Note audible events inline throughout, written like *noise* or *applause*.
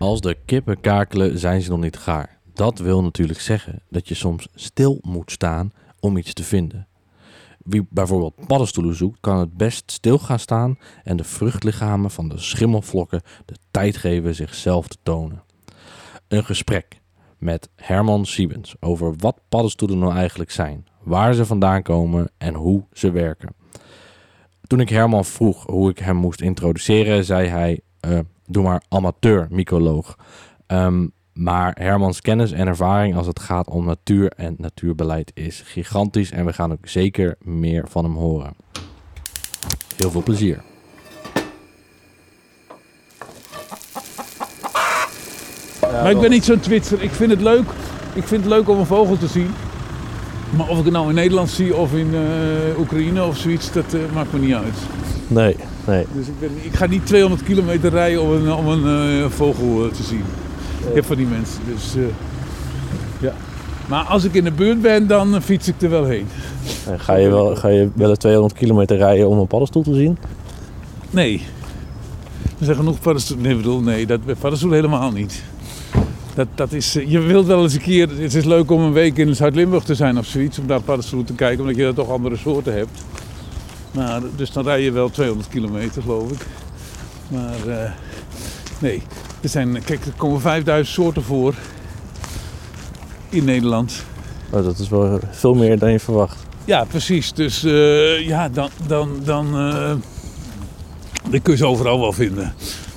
Als de kippen kakelen, zijn ze nog niet gaar. Dat wil natuurlijk zeggen dat je soms stil moet staan om iets te vinden. Wie bijvoorbeeld paddenstoelen zoekt, kan het best stil gaan staan en de vruchtlichamen van de schimmelvlokken de tijd geven zichzelf te tonen. Een gesprek met Herman Siebens over wat paddenstoelen nou eigenlijk zijn, waar ze vandaan komen en hoe ze werken. Toen ik Herman vroeg hoe ik hem moest introduceren, zei hij: eh, Doe maar amateur-mycoloog. Ehm, maar Hermans kennis en ervaring als het gaat om natuur en natuurbeleid is gigantisch. En we gaan ook zeker meer van hem horen. Heel veel plezier. maar ik ben niet zo'n twitser. Ik vind het leuk. Ik vind het leuk om een vogel te zien. Maar of ik het nou in Nederland zie of in eh, Oekraïne of zoiets, dat eh, maakt me niet uit. Nee, nee. Dus ik, ben, ik ga niet 200 kilometer rijden om een, om een eh, vogel eh, te zien. Ik heb van die mensen. Dus, eh, ja. Maar als ik in de buurt ben, dan fiets ik er wel heen. En Ga je wel, ga je wel 200 kilometer rijden om een paddenstoel te zien? Nee. Er zijn genoeg paddenstoelen. Nee, bedoel, nee, dat bij paddenstoelen helemaal niet. Dat, dat is, je wilt wel eens een keer, het is leuk om een week in Zuid-Limburg te zijn of zoiets, om daar paddenstoelen te kijken, omdat je daar toch andere soorten hebt. Maar, dus dan rij je wel 200 kilometer, geloof ik. Maar eh, nee, er zijn, kijk, er komen 5000 soorten voor in Nederland. Oh, dat is wel veel meer dan je verwacht. Ja, precies. Dus eh, ja, dan, dan, dan, eh, dan kun je ze overal wel vinden.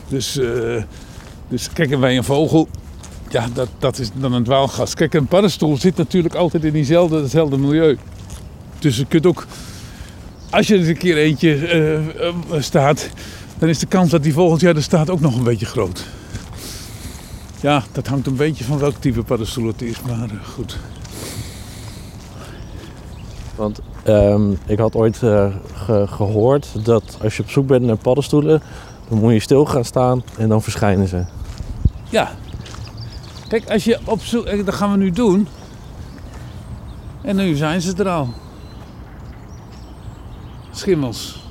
Dus, eh, dus kijk, en bij een vogel, ja, dat, dat is dan een dwaalgast. Kijk, een paddenstoel zit natuurlijk altijd in diezelfde, hetzelfde milieu. Dus je kunt ook, als je er een keer eentje eh, eh, staat, dan is de kans dat die volgend jaar er staat ook nog een beetje groot. Ja, dat hangt een beetje van welk type paddenstoel het is, maar eh, goed. Want ehm, ik had ooit eh, ge- gehoord dat als je op zoek bent naar paddenstoelen, dan moet je stil gaan staan en dan verschijnen ze. Ja. Kijk, als je op zoek... Dat gaan we nu doen. En nu zijn ze er al. Schimmels.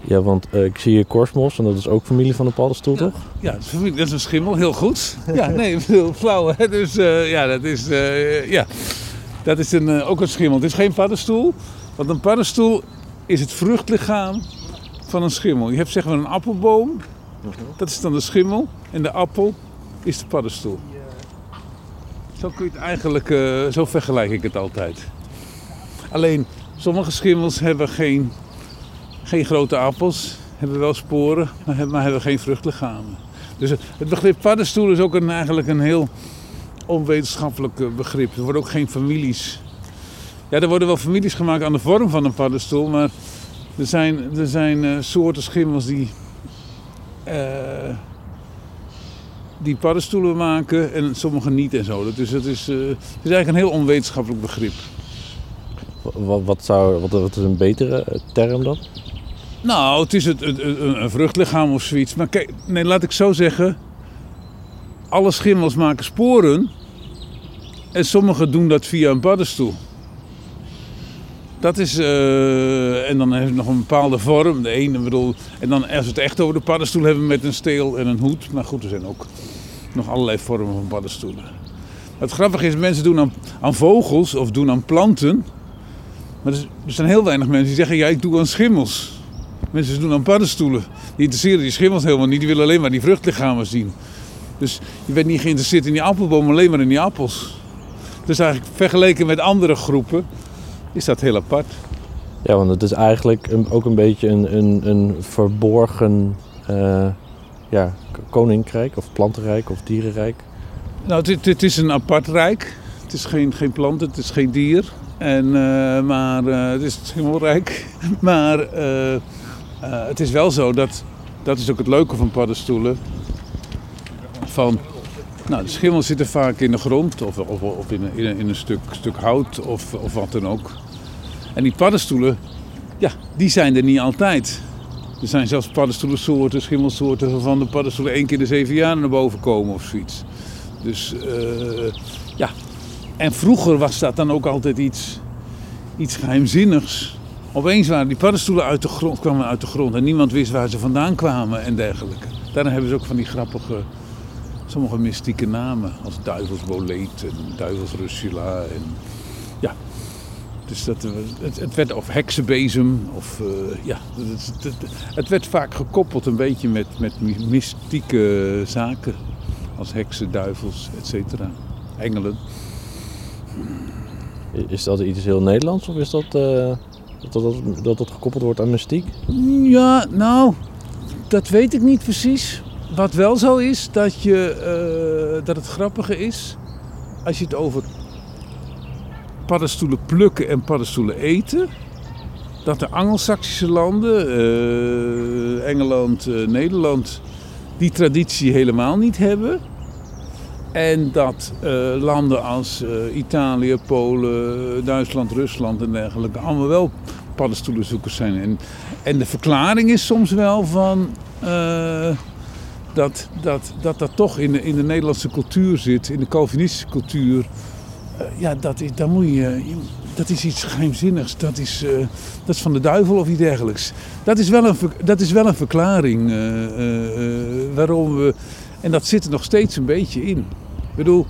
Ja, want eh, ik zie hier korsmos en dat is ook familie van de paddenstoel, toch? Ja, dat is, familie- dat is een schimmel. Heel goed. Ja, *laughs* nee, ik bedoel, flauw hè. Dus eh, ja, dat is... eh, ja. Dat is een, ook een schimmel. Het is geen paddenstoel. Want een paddenstoel is het vruchtlichaam van een schimmel. Je hebt zeg maar een appelboom. Dat is dan de schimmel. En de appel is de paddenstoel. Zo kun je het eigenlijk, zo vergelijk ik het altijd. Alleen, sommige schimmels hebben geen, geen grote appels, hebben wel sporen, maar hebben, geen vruchtlichamen. Dus het, begrip paddenstoel is ook eigenlijk een heel onwetenschappelijk eh, begrip. Er worden ook geen families. Ja, er worden wel families gemaakt aan de vorm van een paddenstoel, maar er zijn, er zijn eh, soorten schimmels die, eh, die paddenstoelen maken en sommige niet en zo. Dus het is, het is eigenlijk een heel onwetenschappelijk begrip. Wat, wat, zou, wat, is een betere eh, term dan? Nou, het is het, een vruchtlichaam of zoiets. Maar kijk, nee, laat ik zo zeggen. Alle schimmels maken sporen. En sommigen doen dat via een paddenstoel. Dat is, eh, en dan heeft het nog een bepaalde vorm. De ene bedoel, en dan als we het echt over de paddenstoel hebben met een steel en een hoed. Maar goed, er zijn ook nog allerlei vormen van paddenstoelen. Het grappige is, mensen doen aan, aan vogels of doen aan planten. Maar er, zijn heel weinig mensen die zeggen, ja, ik doe aan schimmels. Mensen doen aan paddenstoelen. Die interesseren die schimmels helemaal niet. Die willen alleen maar die vruchtlichamen zien. Dus je bent niet geïnteresseerd in die appelboom, alleen maar in die appels. Dus eigenlijk vergeleken met andere groepen is dat heel apart. Ja, want het is eigenlijk ook een beetje een, een, een verborgen eh, ja, koninkrijk of plantenrijk of dierenrijk. Nou, het, het is een apart rijk. Het is geen, geen plant, het is geen dier. En, eh, maar eh, het is schimmelrijk. *laughs* Maar eh, het is wel zo dat, dat is ook het leuke van paddenstoelen. Van, nou, de schimmels zitten vaak in de grond of, of, of in, een- in, een- stuk, stuk hout of, of wat dan ook. En die paddenstoelen, ja, die zijn er niet altijd. Er zijn zelfs paddenstoelensoorten, schimmelsoorten waarvan de paddenstoelen één keer de zeven jaar naar boven komen of zoiets. Dus eh, ja. En vroeger was dat dan ook altijd iets, iets geheimzinnigs. Opeens waren die paddenstoelen uit de grond, kwamen uit de grond en niemand wist waar ze vandaan kwamen en dergelijke. Daarom hebben ze ook van die grappige, sommige mystieke namen. Als duivelsboleet en duivelsrussula. En, ja, dus dat, eh, het, het werd of heksenbezem. Of, eh, ja, het, het, het- werd vaak gekoppeld een beetje met, met my- mystieke zaken. Als heksen, duivels, et cetera. Engelen. Is dat iets heel Nederlands of is dat eh, dat, dat, dat het gekoppeld wordt aan mystiek? Ja, nou, dat weet ik niet precies. Wat wel zo is, dat, je, eh, dat het grappige is, als je het over paddenstoelen plukken en paddenstoelen eten, dat de Angelsaksische landen, eh, Engeland, eh, Nederland, die traditie helemaal niet hebben. En dat eh, landen als eh, Italië, Polen, Duitsland, Rusland en dergelijke allemaal wel paddenstoelenzoekers zijn. En, en de verklaring is soms wel van eh, dat, dat, dat dat toch in de, in de Nederlandse cultuur zit, in de Calvinistische cultuur. Ja, dat is, daar moet je, dat is iets geheimzinnigs. Dat is, dat is van de duivel of iets dergelijks. Dat is wel een, dat is wel een verklaring waarom we. En dat zit er nog steeds een beetje in. Ik bedoel,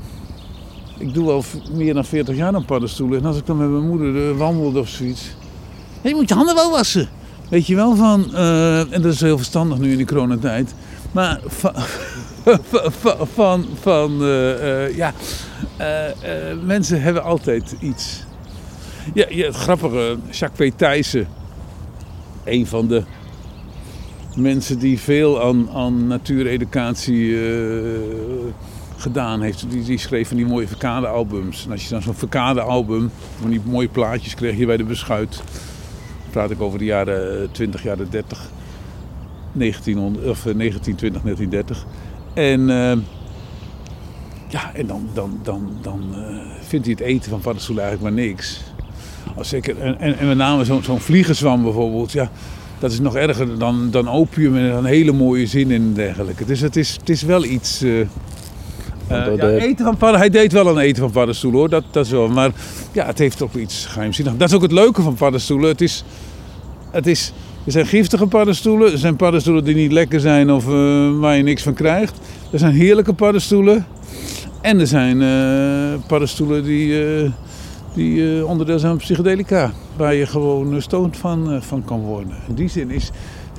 ik doe al meer dan 40 jaar aan paddenstoelen. En als ik dan met mijn moeder eh, wandelde of zoiets. "Hé, je moet je handen wel wassen. Weet je wel van. eh, en dat is heel verstandig nu in de coronatijd. Maar van. *laughs* van, van, van eh, eh, ja, mensen hebben altijd iets. Ja, ja, het grappige, Jacques P. Thijssen, een van de mensen die veel aan, aan natuureducatie gedaan heeft. Die, die schreef van die mooie verkade-albums. En als je dan zo'n verkade-album, van die mooie plaatjes kreeg je bij de beschuit. Dan praat ik over de jaren 20, jaren 30. 1900, of eh, 1920, 1930. En, eh, ja, en dan, dan, dan, dan eh, vindt hij het eten van paddenstoelen eigenlijk maar niks. Als zeker, en, en, en met name zo'n zo'n vliegenzwam bijvoorbeeld, ja, dat is nog erger dan, dan opium en een hele mooie zin en dergelijke. Dus het is, het is wel iets. eh, eh, ja, de- eten van padden, hij deed wel een eten van paddenstoelen hoor, dat, dat is wel. Maar ja, het heeft toch iets geheimzinnigs. Dat is ook het leuke van paddenstoelen. Het is, het is, er zijn giftige paddenstoelen, er zijn paddenstoelen die niet lekker zijn of eh, waar je niks van krijgt. Er zijn heerlijke paddenstoelen. En er zijn eh, paddenstoelen die, die onderdeel zijn van psychedelica. Waar je gewoon stoned van, van kan worden. In die zin is,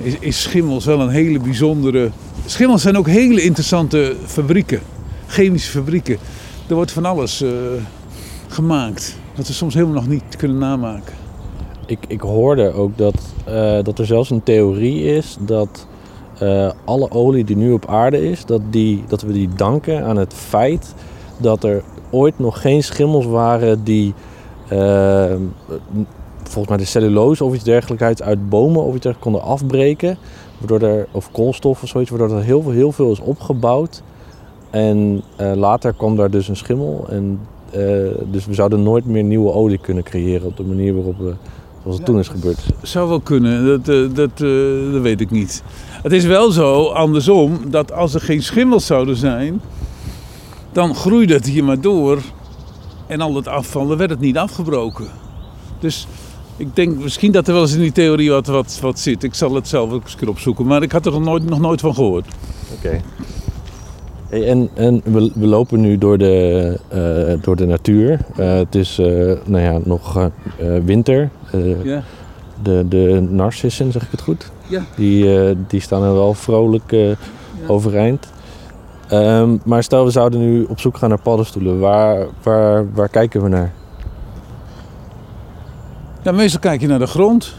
is, is schimmels wel een hele bijzondere... Schimmels zijn ook hele interessante fabrieken. Chemische fabrieken. Er wordt van alles eh, gemaakt. Wat we soms helemaal nog niet kunnen namaken. Ik, ik hoorde ook dat, eh, dat er zelfs een theorie is dat eh, alle olie die nu op aarde is, dat, die, dat we die danken aan het feit dat er ooit nog geen schimmels waren die volgens mij de cellulose of iets dergelijks uit bomen of iets dergelijks konden afbreken. Waardoor er, of koolstof of zoiets, waardoor er heel veel, heel veel is opgebouwd. En eh, later kwam daar dus een schimmel. En, eh, dus we zouden nooit meer nieuwe olie kunnen creëren op de manier waarop we, zoals het Ja. toen is gebeurd. Zou wel kunnen, dat, eh, dat, dat weet ik niet. Het is wel zo, andersom, dat als er geen schimmels zouden zijn, dan groeide het hier maar door. En al het afval, dan werd het niet afgebroken. Dus ik denk misschien dat er wel eens in die theorie wat, wat, wat zit. Ik zal het zelf ook eens een keer opzoeken, maar ik had er nog nooit, nog nooit van gehoord. Oké. En en we, we lopen nu door de, eh, door de natuur. Eh, het is eh, nou ja, nog winter. Ja. de, de narcissen, zeg ik het goed? Ja. Die, die staan er wel vrolijk overeind. Ehm, maar stel we zouden nu op zoek gaan naar paddenstoelen. Waar, waar, waar kijken we naar? Ja, meestal kijk je naar de grond.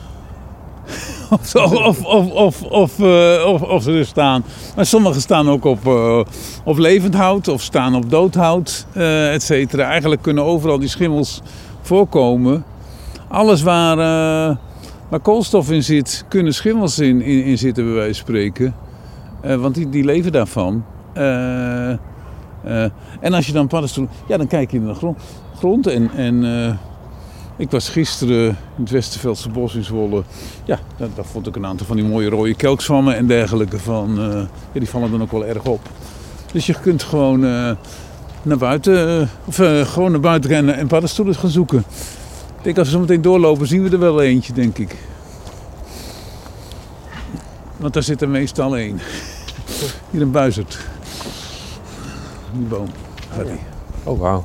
Of, of, of, of, eh, of, of ze er staan. Maar sommige staan ook op, eh, op levend hout of staan op dood hout, eh et cetera. Eigenlijk kunnen overal die schimmels voorkomen. Alles waar, waar koolstof in zit, kunnen schimmels in, in, zitten, bij wijze van spreken. Want die, die leven daarvan. En als je dan paddenstoelen... Ja, dan kijk je naar de grond, grond en... en ik was gisteren in het Westerveldse bos in Zwolle. Ja, daar, vond ik een aantal van die mooie rode kelkzwammen en dergelijke van. eh, die vallen dan ook wel erg op. Dus je kunt gewoon eh, naar buiten, eh, of gewoon naar buiten rennen en paddenstoelen gaan zoeken. Ik denk als we zo meteen doorlopen zien we er wel eentje, denk ik. Want daar zit er meestal één. Hier een buizerd. Die boom. Oh, wauw.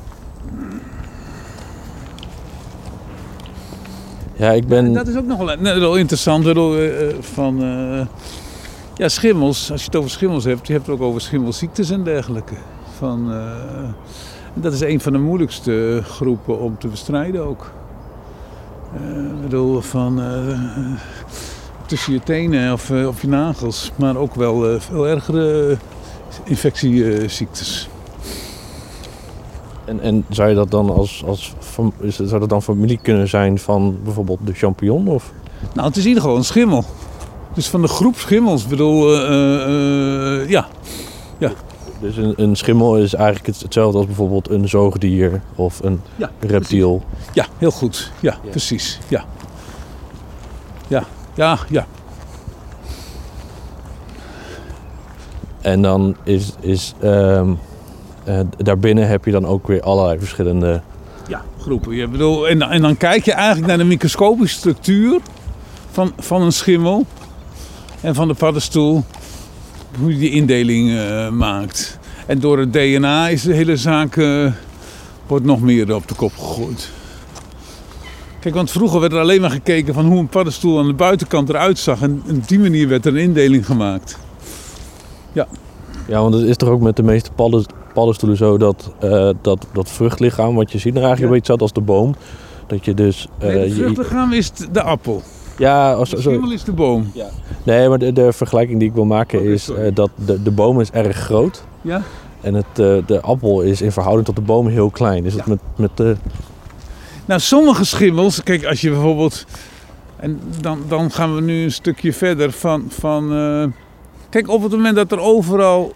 Ja, ik ben... Dat is ook nog wel, wel interessant. bedoel, eh, eh, van, eh, ja, schimmels. Als je het over schimmels hebt, je hebt het ook over schimmelziektes en dergelijke. Van, eh, dat is een van de moeilijkste groepen om te bestrijden ook. Eh, ik bedoel, van eh, tussen je tenen of, eh, of je nagels. Maar ook wel eh, veel ergere infectieziektes. En, en zou je dat dan als, als zou dat dan familie kunnen zijn van bijvoorbeeld de champignon? Of? Nou, het is in ieder geval een schimmel. Dus van de groep schimmels. Ik bedoel, eh, eh, eh, ja. Dus een, een schimmel is eigenlijk het- hetzelfde als bijvoorbeeld een zoogdier of een Ja, reptiel. Ja, heel goed. Ja, Ja. precies. Ja. Ja, ja, ja. En dan is, is ehm, eh, daarbinnen heb je dan ook weer allerlei verschillende. Ja, groepen. Je bedoel, en, dan- en dan kijk je eigenlijk naar de microscopische structuur van, van een schimmel en van de paddenstoel. Hoe je die indeling eh, maakt. En door het DNA is de hele zaak eh, wordt nog meer op de kop gegooid. Kijk, want vroeger werd er alleen maar gekeken van hoe een paddenstoel aan de buitenkant eruit zag. En op die manier werd er een indeling gemaakt. Ja, want het is toch ook met de meeste padden, paddenstoelen zo dat, eh, dat dat vruchtlichaam, wat je ziet er eigenlijk Ja. een beetje zat als de boom. Dat je dus. eh, Nee, het je- vruchtlichaam is de appel. ja, als, De zo, schimmel is de boom. nee, maar de, de vergelijking die ik wil maken is eh, dat de, de boom is erg groot. Ja? En het, de appel is in verhouding tot de boom heel klein. Is het Ja. met, met de. Nou, sommige schimmels, kijk, als je bijvoorbeeld. En dan, dan gaan we nu een stukje verder van. van kijk, op het moment dat er overal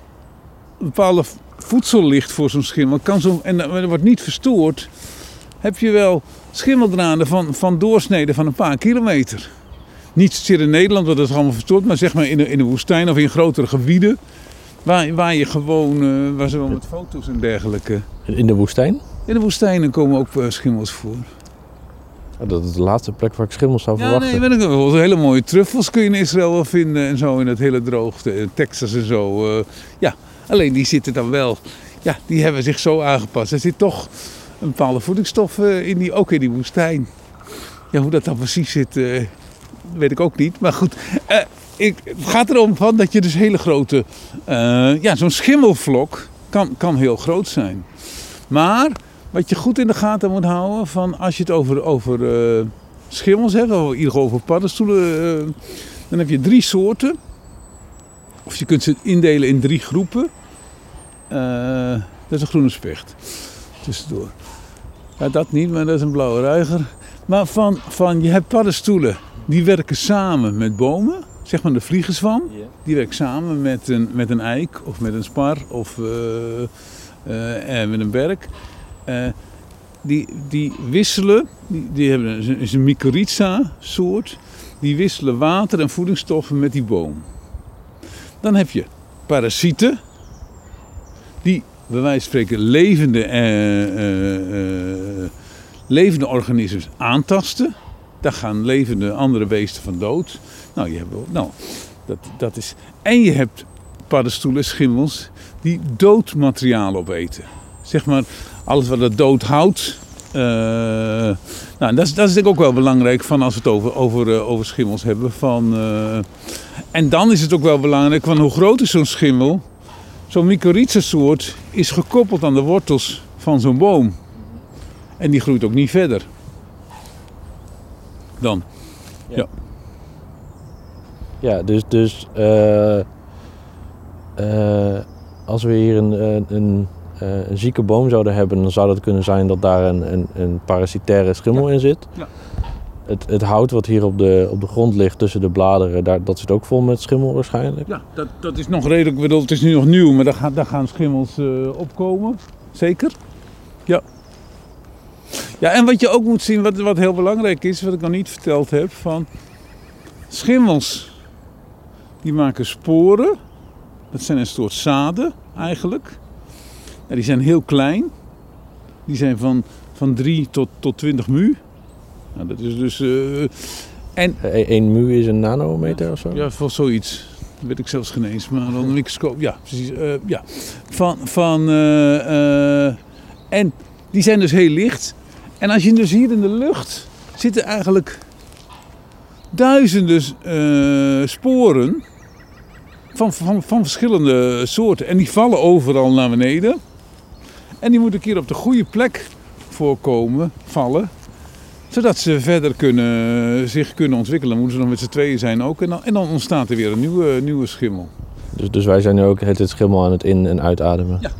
bepaalde voedsel ligt voor zo'n schimmel, kan zo, en dat wordt niet verstoord, heb je wel schimmeldraden van, van doorsneden van een paar kilometer. Niet zozeer in Nederland, want dat is allemaal verstoord, maar zeg maar in de, in de woestijn of in grotere gebieden. Waar, waar je gewoon, eh, waar ze wel met foto's en dergelijke. In de woestijn? In de woestijnen komen ook eh, schimmels voor. Oh, Dat is de laatste plek waar ik schimmels zou Ja, verwachten. nee, weet ik wel. Hele mooie truffels kun je in Israël wel vinden en zo in het hele droogte, in Texas en zo. eh, ja, alleen die zitten dan wel, ja, die hebben zich zo aangepast. Er zit toch een bepaalde voedingsstof eh, in die, ook in die woestijn. Ja, hoe dat dan precies zit, eh, weet ik ook niet. Maar goed, eh, ik, het gaat erom van dat je dus hele grote, ja, zo'n schimmelvlok kan, kan heel groot zijn. Maar wat je goed in de gaten moet houden, van als je het over, over schimmels hebt, of in ieder geval over paddenstoelen, dan heb je drie soorten. Of je kunt ze indelen in drie groepen. Eh, dat is een groene specht. Tussendoor. Ja, dat niet, maar dat is een blauwe ruiger. Maar van, van, je hebt paddenstoelen, die werken samen met bomen. Zeg maar de vliegenzwam. Die werkt samen met een, met een eik of met een spar of eh, eh, en met een berk. Eh, die, die wisselen, die, die hebben een, is een mycorrhiza soort. Die wisselen water en voedingsstoffen met die boom. Dan heb je parasieten. Die bij wijze van spreken levende, eh, eh, eh, levende organismen aantasten. Daar gaan levende andere beesten van dood. Nou, je hebt, nou dat, dat is. En je hebt paddenstoelen, schimmels, die dood materiaal opeten. Zeg maar, alles wat het dood houdt. Eh, nou, dat is, dat is denk ik ook wel belangrijk van als we het over, over, eh, over schimmels hebben. Van, eh, en dan is het ook wel belangrijk van hoe groot is zo'n schimmel. Zo'n mycorrhiza soort is gekoppeld aan de wortels van zo'n boom. En die groeit ook niet verder. Dan. Ja, dus, dus eh, eh, als we hier een, een, een, eh, een zieke boom zouden hebben, dan zou dat kunnen zijn dat daar een, een, een parasitaire schimmel in zit. Ja. Het, het hout wat hier op de, op de grond ligt tussen de bladeren, daar, dat zit ook vol met schimmel waarschijnlijk. Ja, dat, dat is nog redelijk. Ik bedoel, het is nu nog nieuw, maar daar, gaan daar gaan schimmels eh, opkomen. Zeker. Ja. Ja, en wat je ook moet zien, wat, wat heel belangrijk is, wat ik nog niet verteld heb, van schimmels, die maken sporen. Dat zijn een soort zaden eigenlijk. Die zijn heel klein. Die zijn van, van 3 tot, tot 20 mu. Nou, dat is dus. eh, en Eén mu is een nanometer of zo? ja, voor zoiets. Dat weet ik zelfs geen eens, maar onder een microscoop. Ja, precies. eh, ja. Van, van, eh, eh, en die zijn dus heel licht. En als je dus hier in de lucht zitten eigenlijk duizenden eh, sporen van, van, van verschillende soorten. En die vallen overal naar beneden. En die moeten een keer op de goede plek voorkomen, vallen. Zodat ze verder kunnen, zich kunnen ontwikkelen. Dan moeten ze nog met z'n tweeën zijn ook. En dan, en dan ontstaat er weer een nieuwe, nieuwe schimmel. Dus, dus wij zijn nu ook het schimmel aan het in- en uitademen. Ja.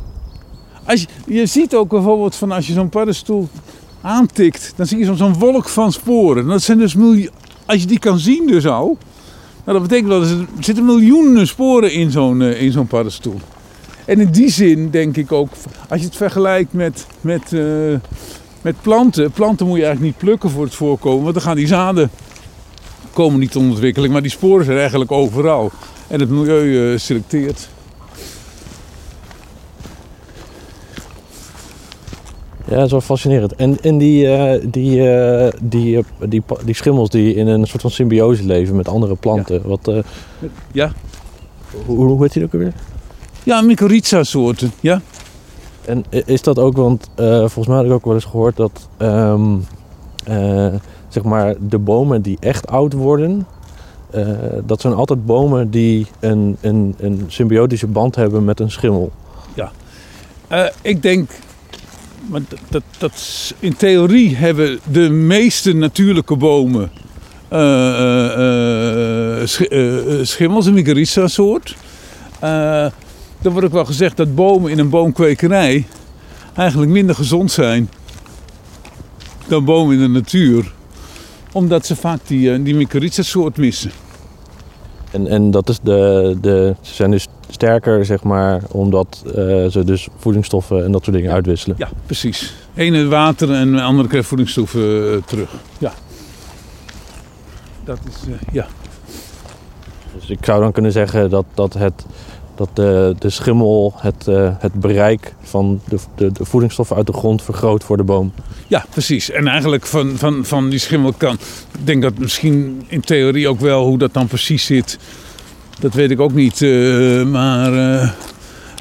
Als je, je ziet ook bijvoorbeeld van als je zo'n paddenstoel aantikt, dan zie je zo'n- wolk van sporen. Dat zijn dus miljoen, als je die kan zien dus al, nou, dat betekent dat er zitten miljoenen sporen in zo'n eh, in zo'n paddenstoel. En in die zin denk ik ook, als je het vergelijkt met, met, eh, met planten, planten moet je eigenlijk niet plukken voor het voorkomen, want dan gaan die zaden komen niet tot ontwikkeling, maar die sporen zijn eigenlijk overal. En het milieu eh, selecteert. Ja, dat is wel fascinerend. En, en die, eh, die, die, die, die schimmels die in een soort van symbiose leven met andere planten. Wat, eh, Ja. hoe, hoe heet die ook alweer? Ja, mycorrhiza-soorten. Ja. En is dat ook, want eh, volgens mij had ik ook wel eens gehoord dat ehm, eh, zeg maar de bomen die echt oud worden, eh, dat zijn altijd bomen die een, een, een symbiotische band hebben met een schimmel. Eh, ik denk, maar dat, dat, in theorie hebben de meeste natuurlijke bomen schi- schimmels, een mycorrhiza-soort. Er wordt ook wel gezegd dat bomen in een boomkwekerij eigenlijk minder gezond zijn dan bomen in de natuur. Omdat ze vaak die, eh, die mycorrhiza-soort missen. En, en dat is de, de, ze zijn dus sterker, zeg maar, omdat eh, ze dus voedingsstoffen en dat soort dingen uitwisselen. Ja, precies. Ene water en de andere krijgt voedingsstoffen eh, terug. Ja. Dat is, ja. Dus ik zou dan kunnen zeggen dat, dat, het, dat de, de schimmel het, eh, het bereik van de, de, de voedingsstoffen uit de grond vergroot voor de boom. ja, precies. En eigenlijk van, van, van die schimmel kan... Ik denk dat misschien in theorie ook wel hoe dat dan precies zit. Dat weet ik ook niet. eh, maar eh,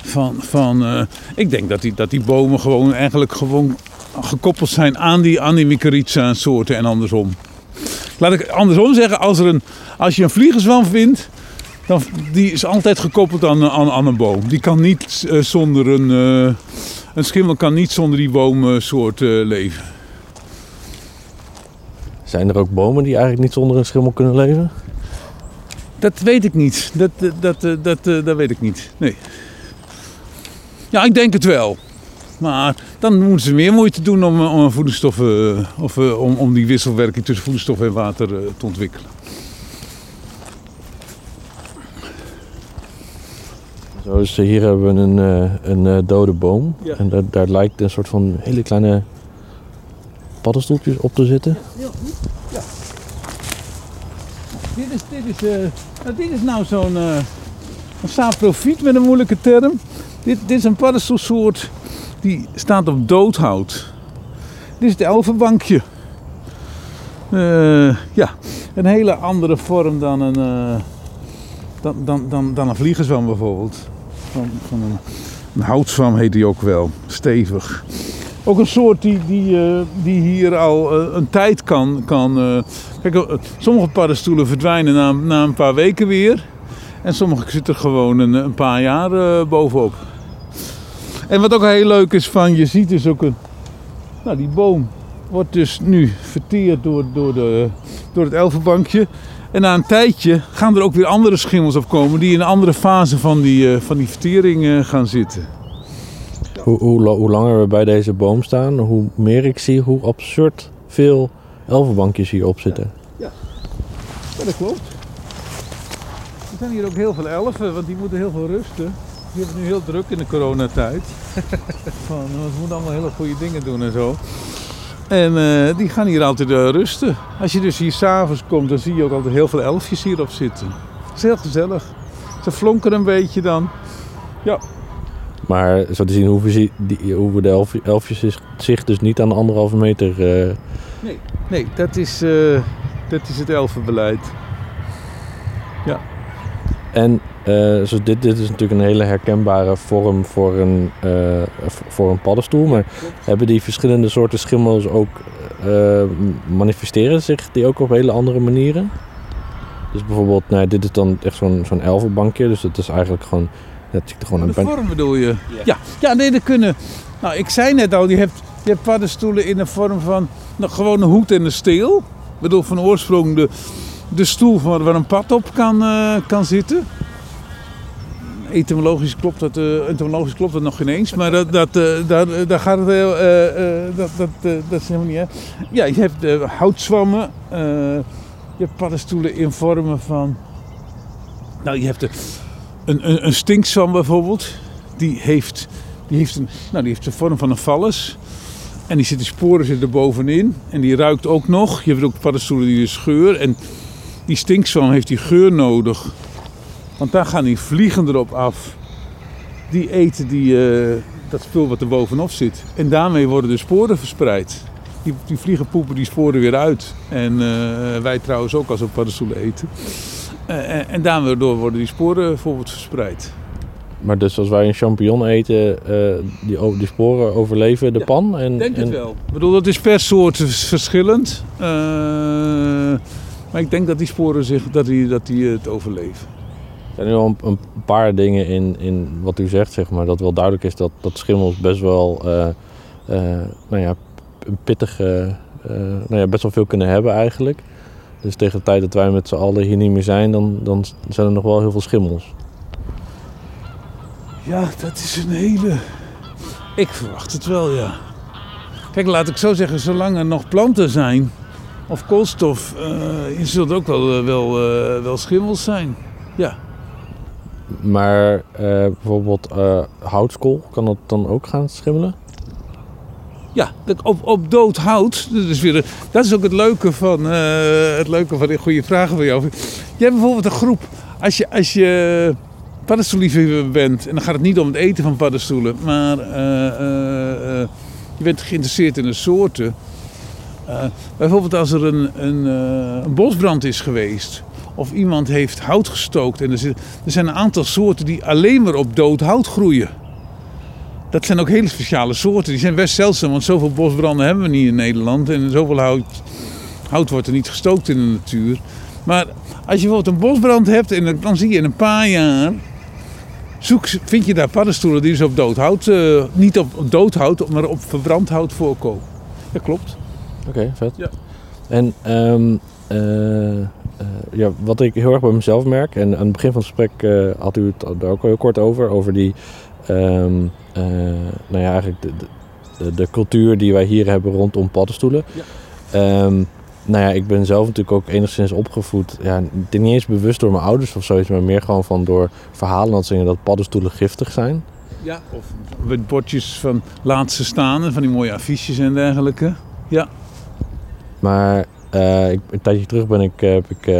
van, van, eh, ik denk dat die, dat die bomen gewoon eigenlijk gewoon gekoppeld zijn aan die, aan die mycorrhiza soorten en andersom. Laat ik andersom zeggen, als, er een, als je een vliegenzwam vindt, dan, die is altijd gekoppeld aan, aan, aan een boom. Die kan niet eh, zonder een, eh, een schimmel kan niet zonder die boomsoort eh, leven. Zijn er ook bomen die eigenlijk niet zonder een schimmel kunnen leven? Dat weet ik niet. Dat, dat, dat, dat, dat weet ik niet. Nee. Ja, ik denk het wel. Maar dan moeten ze meer moeite doen om, om voedingsstoffen, of om, om die wisselwerking tussen voedingsstoffen en water te ontwikkelen. Is, hier hebben we een, eh, een eh, dode boom. Ja. En daar, daar lijkt een soort van hele kleine paddenstoeltjes op te zitten. Dit is, dit is, eh, nou, dit is nou zo'n saprofiet met een moeilijke term. Dit, dit is een paddenstoelsoort die staat op doodhout. Dit is het elfenbankje. Ja, een hele andere vorm dan een, eh, dan, dan, dan, dan een vliegenzwam bijvoorbeeld. Van, van een, een houtzwam heet die ook wel, stevig. Ook een soort die, die, eh, die hier al eh, een tijd kan. kan eh, kijk, sommige paddenstoelen verdwijnen na, na een paar weken weer. En sommige zitten gewoon een, een paar jaar bovenop. En wat ook heel leuk is van, je ziet dus ook een... Nou, die boom wordt dus nu verteerd door, door, de, door het elfenbankje. En na een tijdje gaan er ook weer andere schimmels opkomen die in een andere fase van die, eh, van die vertering eh, gaan zitten. Hoe, hoe, la- hoe langer we bij deze boom staan, hoe meer ik zie hoe absurd veel elfenbankjes hierop zitten. Ja, dat klopt. Er zijn hier ook heel veel elfen, want die moeten heel veel rusten. Die hebben het nu heel druk in de coronatijd. *laughs* Van, want ze moeten allemaal hele goede dingen doen en zo. En eh, die gaan hier altijd eh, rusten. Als je dus hier s'avonds komt, dan zie je ook altijd heel veel elfjes hierop zitten. Dat is heel gezellig. Ze flonken een beetje dan. Maar zo te zien hoeven, ze- die, hoeven de elf, elfjes zich- zich dus niet aan de anderhalve meter... eh, Nee, dat is, dat is het elfenbeleid. Ja. En eh, dus dit, dit is natuurlijk een hele herkenbare vorm voor een, eh, voor een paddenstoel. Maar hebben die verschillende soorten schimmels ook, eh, manifesteren zich die ook op hele andere manieren? Dus bijvoorbeeld, nou, dit is dan echt zo'n zo'n elfenbankje. Dus het is eigenlijk gewoon, het ziet er gewoon De een bank. vorm bedoel je? Ja. ja, nee, dat kunnen. Nou, ik zei net al, je hebt, je hebt paddenstoelen in de vorm van nou, gewoon een hoed en een steel. Ik bedoel, van oorsprong de, de stoel waar, een pad op kan, eh, kan zitten. Etymologisch klopt dat, eh, etymologisch klopt dat nog geen eens, maar dat, dat, eh, daar, daar gaat het heel, dat, dat, dat is helemaal niet. Hè. Ja, je hebt houtzwammen, je hebt paddenstoelen in vormen van. Nou, je hebt de, een, een, een stinkzwam bijvoorbeeld, die heeft, die, heeft een, nou, die heeft de vorm van een vallus. En die zitten sporen zitten er bovenin. En die ruikt ook nog. Je hebt ook paddenstoelen die dus geur. En die stinkzwam heeft die geur nodig. Want daar gaan die vliegen erop af. Die eten die, eh, dat spul wat er bovenop zit. En daarmee worden de sporen verspreid. Die, die vliegen poepen die sporen weer uit. En eh, wij trouwens ook als we paddenstoelen eten. Eh, en, en daardoor worden die sporen bijvoorbeeld verspreid. Maar dus als wij een champignon eten, die, die sporen overleven de Ja, pan? Ik denk het en- wel. Ik bedoel, dat is per soort verschillend. Eh, maar ik denk dat die sporen zich, dat die, dat die het overleven. Er zijn nu al een, paar dingen in, in wat u zegt, zeg maar, dat wel duidelijk is dat, dat schimmels best wel, eh, eh, nou ja, een pittige, eh, nou ja, best wel veel kunnen hebben eigenlijk. Dus tegen de tijd dat wij met z'n allen hier niet meer zijn, dan, dan zijn er nog wel heel veel schimmels. Ja, dat is een hele... Ik verwacht het wel, ja. Kijk, laat ik zo zeggen, zolang er nog planten zijn, of koolstof, eh je zult ook wel, eh, wel, eh, wel schimmels zijn. Ja. Maar bijvoorbeeld houtskool, kan dat dan ook gaan schimmelen? Ja, op, op dood hout. Dat is, weer, een- dat is ook het leuke van, het leuke van die goede vragen van jou. Je hebt bijvoorbeeld een groep. Als je, als je paddenstoelliefhebber bent, en dan gaat het niet om het eten van paddenstoelen, maar je bent geïnteresseerd in de soorten. Eh, bijvoorbeeld als er een, een, eh, een bosbrand is geweest, of iemand heeft hout gestookt. En er, er zijn een aantal soorten die alleen maar op dood hout groeien. Dat zijn ook hele speciale soorten. Die zijn best zeldzaam, want zoveel bosbranden hebben we niet in Nederland. En zoveel hout, hout wordt er niet gestookt in de natuur. Maar als je bijvoorbeeld een bosbrand hebt, en dan- zie je in een paar jaar... Zoek, vind je daar paddenstoelen die dus op dood hout, eh, niet op dood hout, maar op verbrand hout voorkomen. Dat klopt. Oké, vet. Ja. En ehm, eh, eh, ja, wat ik heel erg bij mezelf merk, en aan het begin van het gesprek eh, had u het daar ook al heel kort over, over die, ehm, eh, nou ja, eigenlijk de, de, de cultuur die wij hier hebben rondom paddenstoelen. Ja. Ehm, nou ja, ik ben zelf natuurlijk ook enigszins opgevoed, ja, niet eens bewust door mijn ouders of zoiets, maar meer gewoon van door verhalen dat zingen dat paddenstoelen giftig zijn. Ja, of met bordjes van laatste staan, van die mooie affiches en dergelijke. Maar eh, ik, een tijdje terug ben ik, eh, heb ik eh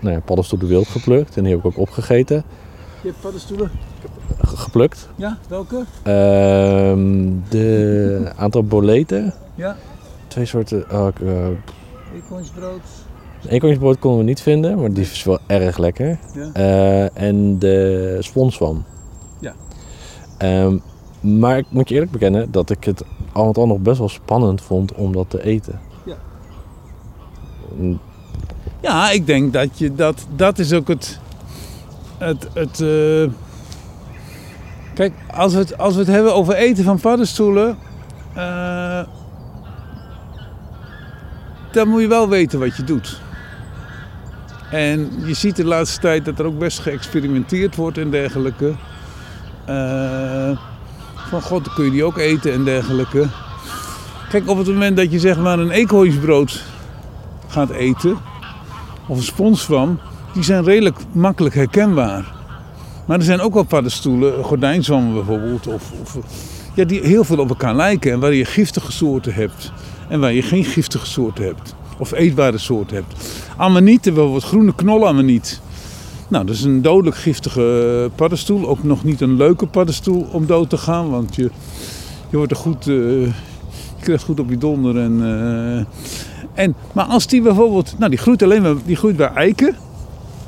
nou ja, paddenstoelen wild geplukt en die heb ik ook opgegeten. Je hebt paddenstoelen? Ge- geplukt. Ja, welke? Ehm, de aantal boleten. Ja. Twee soorten. Oh, Eekhoornsbrood. eekhoornsbrood konden we niet vinden, maar die is wel erg lekker. Ja. En de sponswam. Ja. Ehm, maar ik moet je eerlijk bekennen dat ik het al al nog best wel spannend vond om dat te eten. Ja. Ik denk dat je dat, dat is ook het. het, het eh, Kijk, als we, het, als we het hebben over eten van paddenstoelen. eh, dan moet je wel weten wat je doet. En je ziet de laatste tijd dat er ook best geëxperimenteerd wordt en dergelijke. Eh, van god, kun je die ook eten en dergelijke. Kijk, op het moment dat je zeg maar een eekhoornsbrood gaat eten, of een sponswam, die zijn redelijk makkelijk herkenbaar. Maar er zijn ook wel paddenstoelen, gordijnzwammen bijvoorbeeld, of, of, ja, die heel veel op elkaar lijken en waar je giftige soorten hebt en waar je geen giftige soorten hebt. Of eetbare soorten hebt. Ammonieten, bijvoorbeeld groene knollammoniet. Nou, dat is een dodelijk giftige paddenstoel. Ook nog niet een leuke paddenstoel om dood te gaan, want je, je wordt er goed, eh, je krijgt goed op je donder. En, eh, en, maar als die bijvoorbeeld, nou die groeit alleen maar, die groeit bij eiken.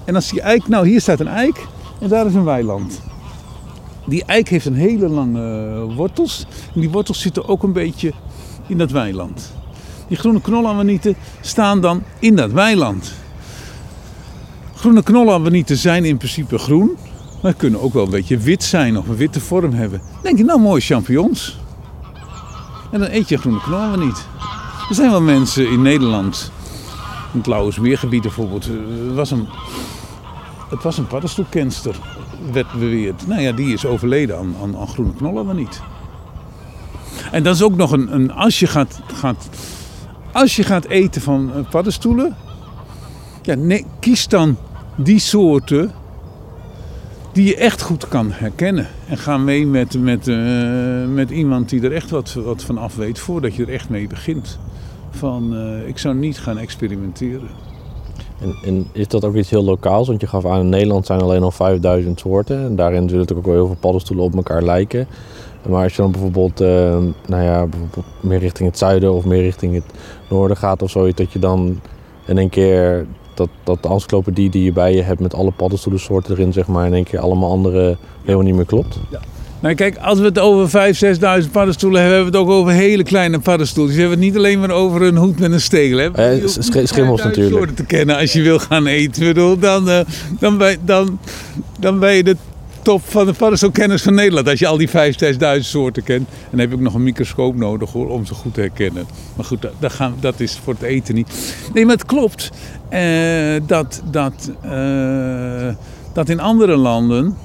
En als die eik, nou hier staat een eik en daar is een weiland. Die eik heeft een hele lange wortels. En die wortels zitten ook een beetje in dat weiland. Die groene knollamanieten staan dan in dat weiland. Groene knollamanieten zijn in principe groen. Maar kunnen ook wel een beetje wit zijn of een witte vorm hebben. Denk je, nou mooie champignons. En dan eet je groene knollamaniet. Er zijn wel mensen in Nederland, in het Lauwersmeergebied bijvoorbeeld, er was een, het was een paddenstoelkenster, werd beweerd. Nou ja, die is overleden aan, aan, aan groene knollamaniet. En dat is ook nog een, een als, je gaat, gaat, als je gaat eten van eh, paddenstoelen, ja, kies dan die soorten die je echt goed kan herkennen. En ga mee met, met, uh, met iemand die er echt wat, wat van af weet voordat je er echt mee begint. Van uh, ik zou niet gaan experimenteren. En, en, is dat ook iets heel lokaals? Want je gaf aan in Nederland zijn alleen al 5000 soorten. En daarin zullen natuurlijk ook wel heel veel paddenstoelen op elkaar lijken. Maar als je dan bijvoorbeeld, uh, nou ja, bijvoorbeeld meer richting het zuiden of meer richting het noorden gaat of zoiets, dat je dan in één keer dat, dat de encyclopedie die je bij je hebt met alle paddenstoelensoorten erin, zeg maar, in één keer allemaal andere helemaal niet meer klopt. Ja. Nou kijk, als we het over 5.000, 6.000 paddenstoelen hebben, hebben we het ook over hele kleine paddenstoeltjes. We hebben het niet alleen maar over een hoed met een stegel. Hè? Eh, schimmels natuurlijk. soorten te kennen als je wil gaan eten. Bedoel, dan, uh, dan, ben, dan, dan ben je de top van de paddenstoelkenners van Nederland. Als je al die 5.000, 6.000 soorten kent. En dan heb ik nog een microscoop nodig hoor, om ze goed te herkennen. Maar goed, dat, gaan, dat is voor het eten niet. Nee, maar het klopt uh, dat, dat, uh, dat in andere landen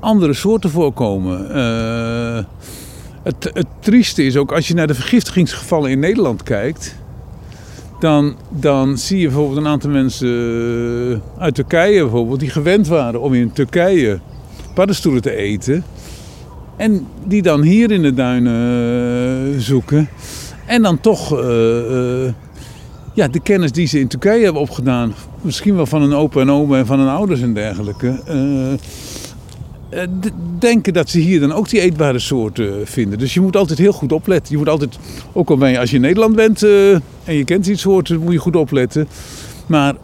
andere soorten voorkomen. het, het trieste is ook als je naar de vergiftigingsgevallen in Nederland kijkt. Dan, dan zie je bijvoorbeeld een aantal mensen uit Turkije bijvoorbeeld, die gewend waren om in Turkije paddenstoelen te eten. En die dan hier in de duinen zoeken. En dan toch ja, de kennis die ze in Turkije hebben opgedaan, misschien wel van hun opa en oma en van hun ouders en dergelijke, uh, denken dat ze hier dan ook die eetbare soorten vinden. Dus je moet altijd heel goed opletten. Je moet altijd, ook al ben je als je in Nederland bent en je kent die soorten, moet je goed opletten. Maar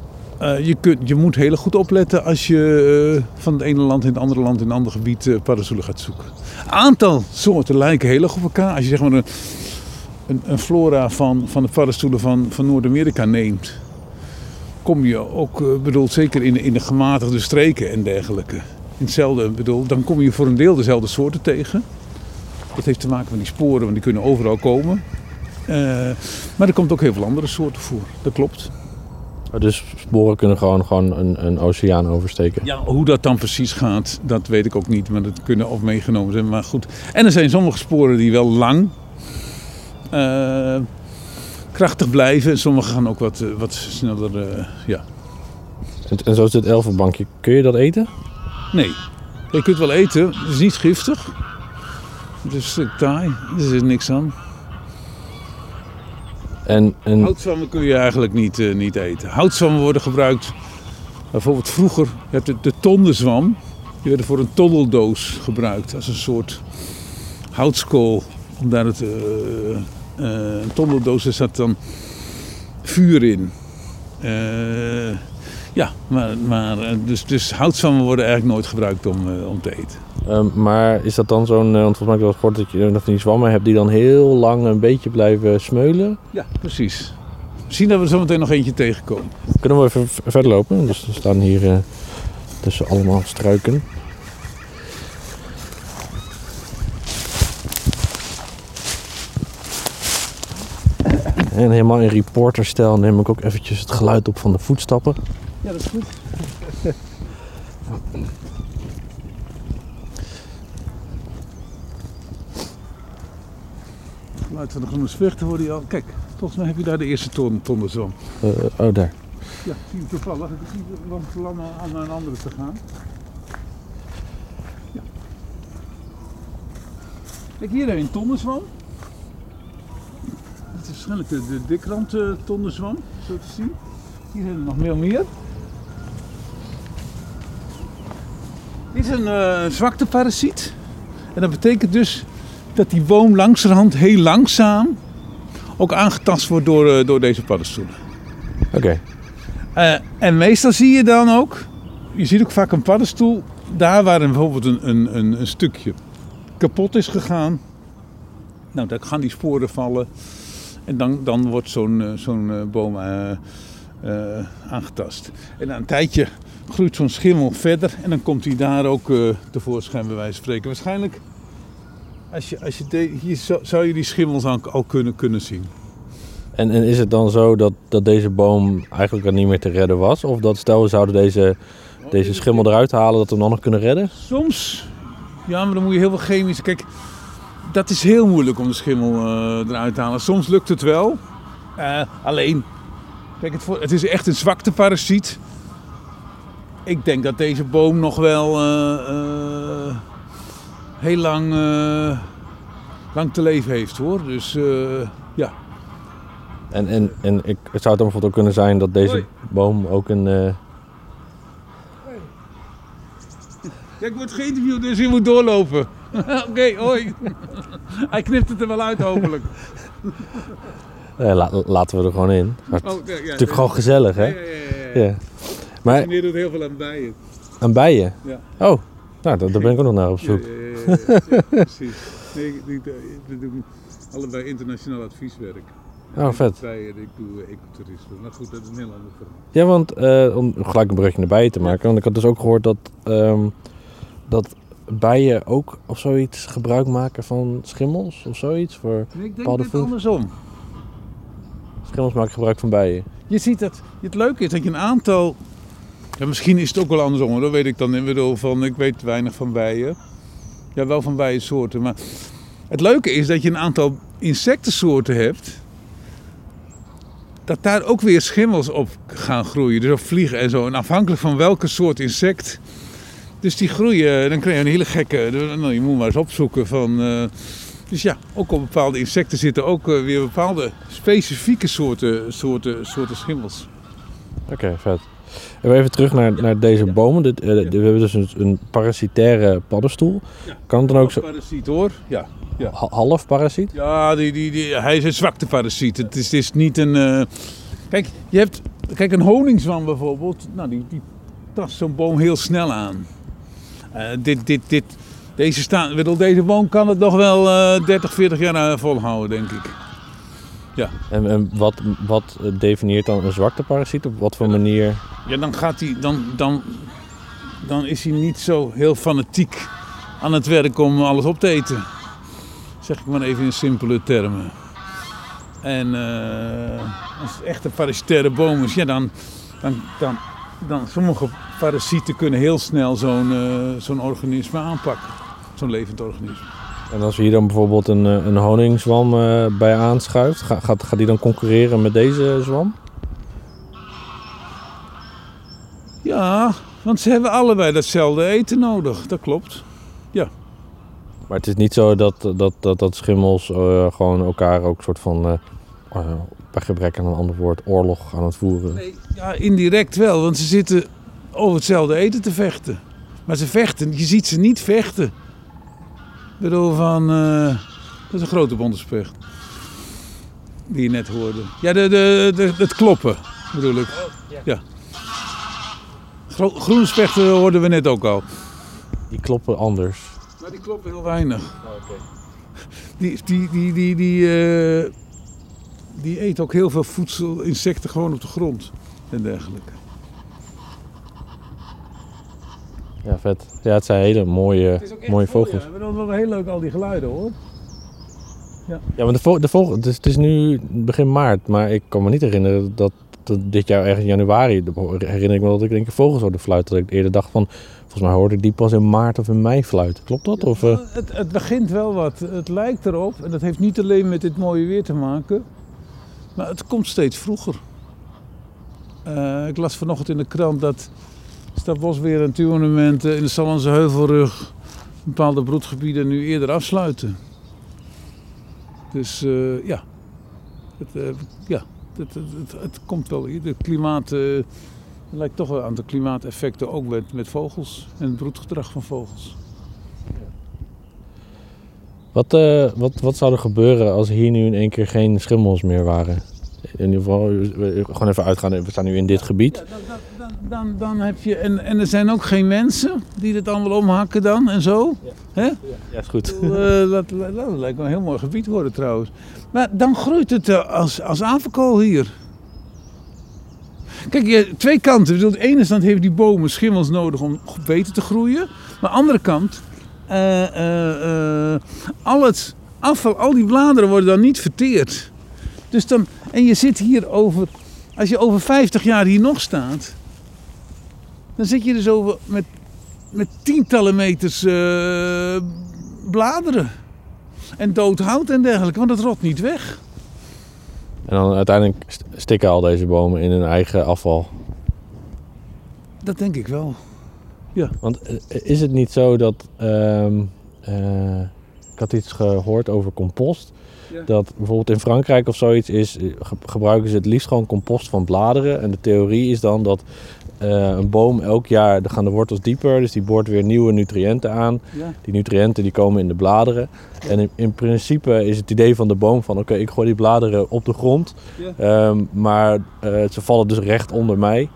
je, kunt, je moet heel goed opletten als je van het ene land in het andere land in een ander gebied paddenstoelen gaat zoeken. Aantal soorten lijken heel erg op elkaar. Als je zeg maar een, een, een, flora van, van de paddenstoelen van, van Noord-Amerika neemt, kom je ook, uh, bedoel, zeker in, in de gematigde streken en dergelijke. In hetzelfde, bedoel, dan kom je voor een deel dezelfde soorten tegen. Dat heeft te maken met die sporen, want die kunnen overal komen. Uh, maar er komt ook heel veel andere soorten voor, dat klopt. Dus sporen kunnen gewoon, gewoon een, een oceaan oversteken? Ja, hoe dat dan precies gaat, dat weet ik ook niet. Maar dat kunnen ook meegenomen zijn. Maar goed. En er zijn sommige sporen die wel lang uh, krachtig blijven. Sommige gaan ook wat, wat sneller, uh, ja. En, en zoals dit elfenbankje, kun je dat eten? Nee. Je kunt wel eten, het is niet giftig. Het is een stuk taai, er is niks aan. En, en... Houtzwammen kun je eigenlijk niet, uh, niet eten. Houtzwammen worden gebruikt, bijvoorbeeld vroeger, je hebt de, de tondenzwam. Die werden voor een tondeldoos gebruikt als een soort houtskool. Om daar het, uh, uh, een tondeldoos, er zat dan vuur in. Uh, ja, maar, maar dus, dus houtzwammen worden eigenlijk nooit gebruikt om, om te eten. Um, maar is dat dan zo'n, want volgens mij heb ik wel dat je nog die zwammen hebt die dan heel lang een beetje blijven smeulen? Ja, precies. Misschien dat we er zo meteen nog eentje tegenkomen. Kunnen we even verder lopen? Dus we staan hier uh, tussen allemaal struiken. En helemaal in reporterstijl neem ik ook eventjes het geluid op van de voetstappen. Ja, dat is goed. geluid van de groene zwichten hoor je al. Kijk, volgens mij heb je daar de eerste ton, tonnenzwam. Uh, oh, daar. Ja, zie je toevallig. Ik zie langs de aan naar een andere te gaan. Ja. Kijk, hier heb je een tonnenzwam. Dit is waarschijnlijk de, de dikrand uh, tonnenzwam, zo te zien. Hier hebben we nog veel meer. Dit is een uh, zwakteparasiet. En dat betekent dus dat die boom langzamerhand heel langzaam ook aangetast wordt door, uh, door deze paddenstoelen. Oké. Okay. Eh, en meestal zie je dan ook, je ziet ook vaak een paddenstoel, daar waar een, bijvoorbeeld een, een, een, een stukje kapot is gegaan. Nou, dan gaan die sporen vallen. En dan, dan wordt zo'n eh, zo'n eh, boom eh, aangetast. En na een tijdje groeit zo'n schimmel verder. En dan komt hij daar ook tevoorschijn, bij wijze van spreken. Waarschijnlijk, als je, als je de- hier zou, zou je die schimmels al, al kunnen, kunnen zien. En, en is het dan zo dat, dat deze boom eigenlijk al niet meer te redden was? Of dat stel we zouden deze, deze schimmel eruit halen, dat we hem dan nog kunnen redden? Soms, ja, maar dan moet je heel veel chemische. Kijk, dat is heel moeilijk om de schimmel eh, eruit te halen. Soms lukt het wel. Eh, alleen, kijk, het, het is echt een zwakteparasiet. Ik denk dat deze boom nog wel eh, heel lang, lang te leven heeft hoor. Dus ja. En, en, en ik, het zou dan bijvoorbeeld ook kunnen zijn dat deze Hoi. boom ook een... Ja, ik word geïnterviewd, dus je moet doorlopen. *laughs* Oké, hoi. Hij knipt het er wel uit hopelijk. la- laten we er gewoon in. Maar het Oh, ja, is ja, natuurlijk gewoon gezellig, hè? Ja. Maar Meneer doet heel veel aan bijen. aan bijen? Ja. Oh, nou, daar, daar ben ik ook nog naar op zoek. precies. Nee, ik- ik- we doen allebei internationaal advieswerk. Oh, vet. Bijen, ik doe eh, ecotourisme. Maar goed, dat is een heel ander verhaal. Ja, want eh, om gelijk een brugje naar bijen te maken. Want ik had dus ook gehoord dat, ehm, dat bijen ook of zoiets gebruik maken van schimmels of zoiets. Voor Nee, ik denk dit andersom. schimmels maken gebruik van bijen. Je ziet dat, het leuke is dat je een aantal... Ja, misschien is het ook wel andersom, hoor, dat weet ik dan. Bedoel, van, ik weet weinig van bijen. Ja, wel van bijensoorten. Maar het leuke is dat je een aantal insectensoorten hebt... dat daar ook weer schimmels op gaan groeien. Dus op vliegen en zo. En afhankelijk van welke soort insect... Dus die groeien, dan krijg je een hele gekke... Nou, je moet maar eens opzoeken van... eh, dus ja, ook op bepaalde insecten zitten ook eh, weer bepaalde specifieke soorten, soorten, soorten schimmels. Oké, vet. En even terug naar, naar deze bomen. Dit, eh, we hebben dus een, een parasitaire paddenstoel. Kan het dan ook zo Parasiet hoor. Ja, ha- half parasiet? ja die, die, die, hij is een zwakte parasiet. Het is, het is niet een... Kijk, je hebt... Kijk, een honingswam bijvoorbeeld. Nou, die, die tast zo'n boom heel snel aan. Eh, dit, dit, dit, deze, staan, bedoel, deze boom kan het nog wel eh 30, 40 jaar eh, volhouden, denk ik. En, en wat, wat eh, definieert dan een zwakte parasiet? Op wat voor manier? Ja, dan gaat hij, dan, dan, dan is hij niet zo heel fanatiek aan het werk om alles op te eten. Zeg ik maar even in simpele termen. En eh, als het echt een parasitaire boom is, ja, dan, dan, dan, dan sommige parasieten kunnen heel snel zo'n eh, zo'n organisme aanpakken. Zo'n levend organisme. En als we hier dan bijvoorbeeld een, eh, een honingswam eh, bij aanschuift, ga- gaat, gaat die dan concurreren met deze zwam? Ja, want ze hebben allebei datzelfde eten nodig. Dat klopt. Maar het is niet zo dat, dat, dat, dat schimmels gewoon elkaar ook soort van, bij gebrek aan een ander woord, oorlog aan het voeren. Nee, ja, indirect wel, want ze zitten over hetzelfde eten te vechten. Maar ze vechten, je ziet ze niet vechten. Ik bedoel van, eh, dat is een grote bondspecht. Die je net hoorde. Ja, de, de, de, het kloppen bedoel ik. ja. Gro- groene spechten hoorden we net ook al. Die kloppen anders. Maar die kloppen heel weinig. Die, die, die, die, die, eh, die eet ook heel veel voedsel, insecten gewoon op de grond en dergelijke. Ja, vet. Ja, het zijn hele mooie, mooie vogels. Ja, dat wel heel leuk al die geluiden hoor. Ja, maar de, vo de vogel, het, is, het is nu begin maart, maar ik kan me niet herinneren dat, dat dit jaar ergens in januari, de- herinner ik me dat ik denk ik vogels hoorde fluiten. Dat ik eerder dacht van, volgens mij hoorde ik die pas in maart of in mei fluiten. Klopt dat? Of, eh? Het, het begint wel wat. Het lijkt erop, en dat heeft niet alleen met dit mooie weer te maken, maar het komt steeds vroeger. Eh, ik las vanochtend in de krant dat Stadbos weer een natuurmonument in de Sallandse Heuvelrug bepaalde broedgebieden nu eerder afsluiten. Dus eh, ja, het, eh, ja het, het, het, het komt wel. De klimaat, eh, lijkt toch wel aan de klimaateffecten ook met, met vogels en het broedgedrag van vogels. Wat, eh, wat, wat zou er gebeuren als hier nu in één keer geen schimmels meer waren? In ieder geval, gewoon even uitgaan. We staan nu in dit gebied. Ja, dan, dan, dan, dan, heb je, en, en er zijn ook geen mensen die dit allemaal omhakken dan en zo. Hè? Ja, is goed. Eh, dat, dat, dat lijkt me een heel mooi gebied worden trouwens. Maar dan groeit het eh, als, als apenkool hier. Kijk, je, twee kanten. Ik bedoel, aan de ene kant heeft die bomen schimmels nodig om beter te groeien. Maar aan de andere kant, al het afval, al die bladeren worden dan niet verteerd. Dus dan, en je zit hier over, als je over 50 jaar hier nog staat, dan zit je dus over met, met tientallen meters eh, bladeren. En dood hout en dergelijke, want dat rot niet weg. En dan uiteindelijk st- stikken al deze bomen in hun eigen afval. Dat denk ik wel. Want eh, is het niet zo dat. ehm, eh, ik had iets gehoord over compost. Ja. Dat bijvoorbeeld in Frankrijk of zoiets is, eh, ge- gebruiken ze het liefst gewoon compost van bladeren. En de theorie is dan dat een boom elk jaar, dan gaan de wortels dieper, dus die boort weer nieuwe nutriënten aan. Ja. Die nutriënten die komen in de bladeren. En in, in principe is het idee van de boom van oké, ik gooi die bladeren op de grond. Ja. Ehm, maar ze vallen dus recht onder mij.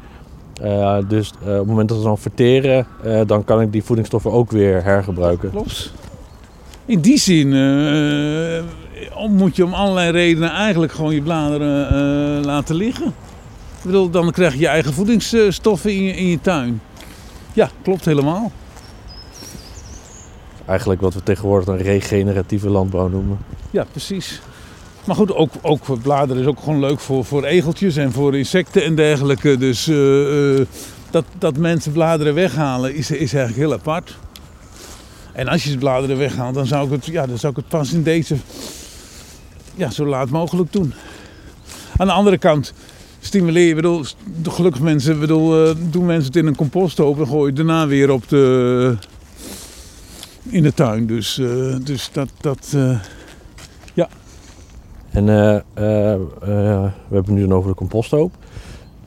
Eh, dus eh, op het moment dat ze dan verteren, eh, dan kan ik die voedingsstoffen ook weer hergebruiken. Klopt. In die zin moet je om allerlei redenen eigenlijk gewoon je bladeren laten liggen. Ik bedoel, dan krijg je je eigen voedingsstoffen in je, in je tuin. Ja, klopt helemaal. Eigenlijk wat we tegenwoordig een regeneratieve landbouw noemen. Ja, precies. Maar goed, ook, ook bladeren is ook gewoon leuk voor, voor egeltjes en voor insecten en dergelijke. Dus eh, eh, dat, dat mensen bladeren weghalen is, is eigenlijk heel apart. En als je de bladeren weghaalt, dan zou ik het, ja, dan zou ik het pas in deze, ja, zo laat mogelijk doen. Aan de andere kant stimuleer je, bedoel, gelukkig mensen, bedoel, eh, doen mensen het in een composthoop en gooien het daarna weer op de, in de tuin. Dus, dus dat, dat En eh, eh, eh, we hebben het nu dan over de composthoop.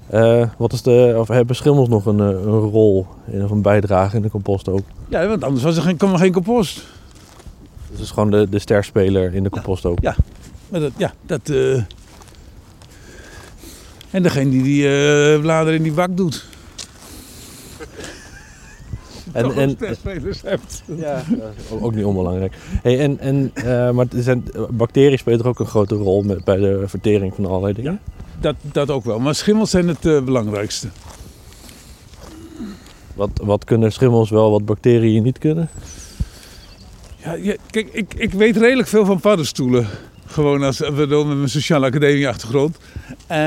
Eh, wat is de, of hebben schimmels nog een, een rol in, of een bijdrage in de composthoop? Ja, want anders was er geen, kwam er geen compost. Dus het is gewoon de, de sterspeler in de composthoop. Ja. Maar dat, ja, dat... En degene die die bladeren in die bak doet. En, *laughs* Toch en, ook testspelers hebt. Ja, *laughs* ook niet onbelangrijk. Hey, en, en, eh, maar zijn, bacteriën spelen er ook een grote rol met, bij de vertering van allerlei dingen. Dat, dat ook wel. Maar schimmels zijn het eh, belangrijkste. Wat, wat kunnen schimmels wel, wat bacteriën niet kunnen? Ja, kijk, ik, ik weet redelijk veel van paddenstoelen. Gewoon als, bedoel, met mijn sociale academie achtergrond. Eh,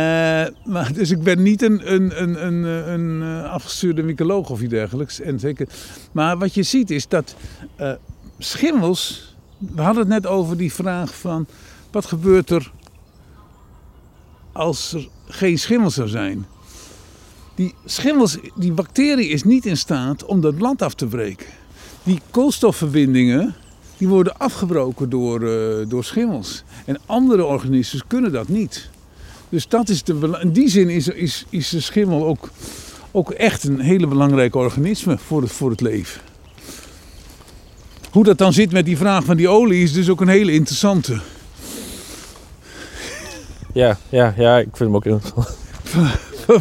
maar, dus ik ben niet een, een, een, een, een, eh, afgestuurde mycoloog of iets dergelijks. En zeker. Maar wat je ziet is dat eh, schimmels... We hadden het net over die vraag van... Wat gebeurt er als er geen schimmel zou zijn? Die schimmels, die bacterie is niet in staat om dat blad af te breken. Die koolstofverbindingen die worden afgebroken door, eh, door schimmels. En andere organismen kunnen dat niet. Dus dat is de, in die zin is, is, is de schimmel ook, ook echt een hele belangrijke organisme voor het, voor het leven. Hoe dat dan zit met die vraag van die olie is dus ook een hele interessante. Ja, ja, ja, ik vind hem ook interessant.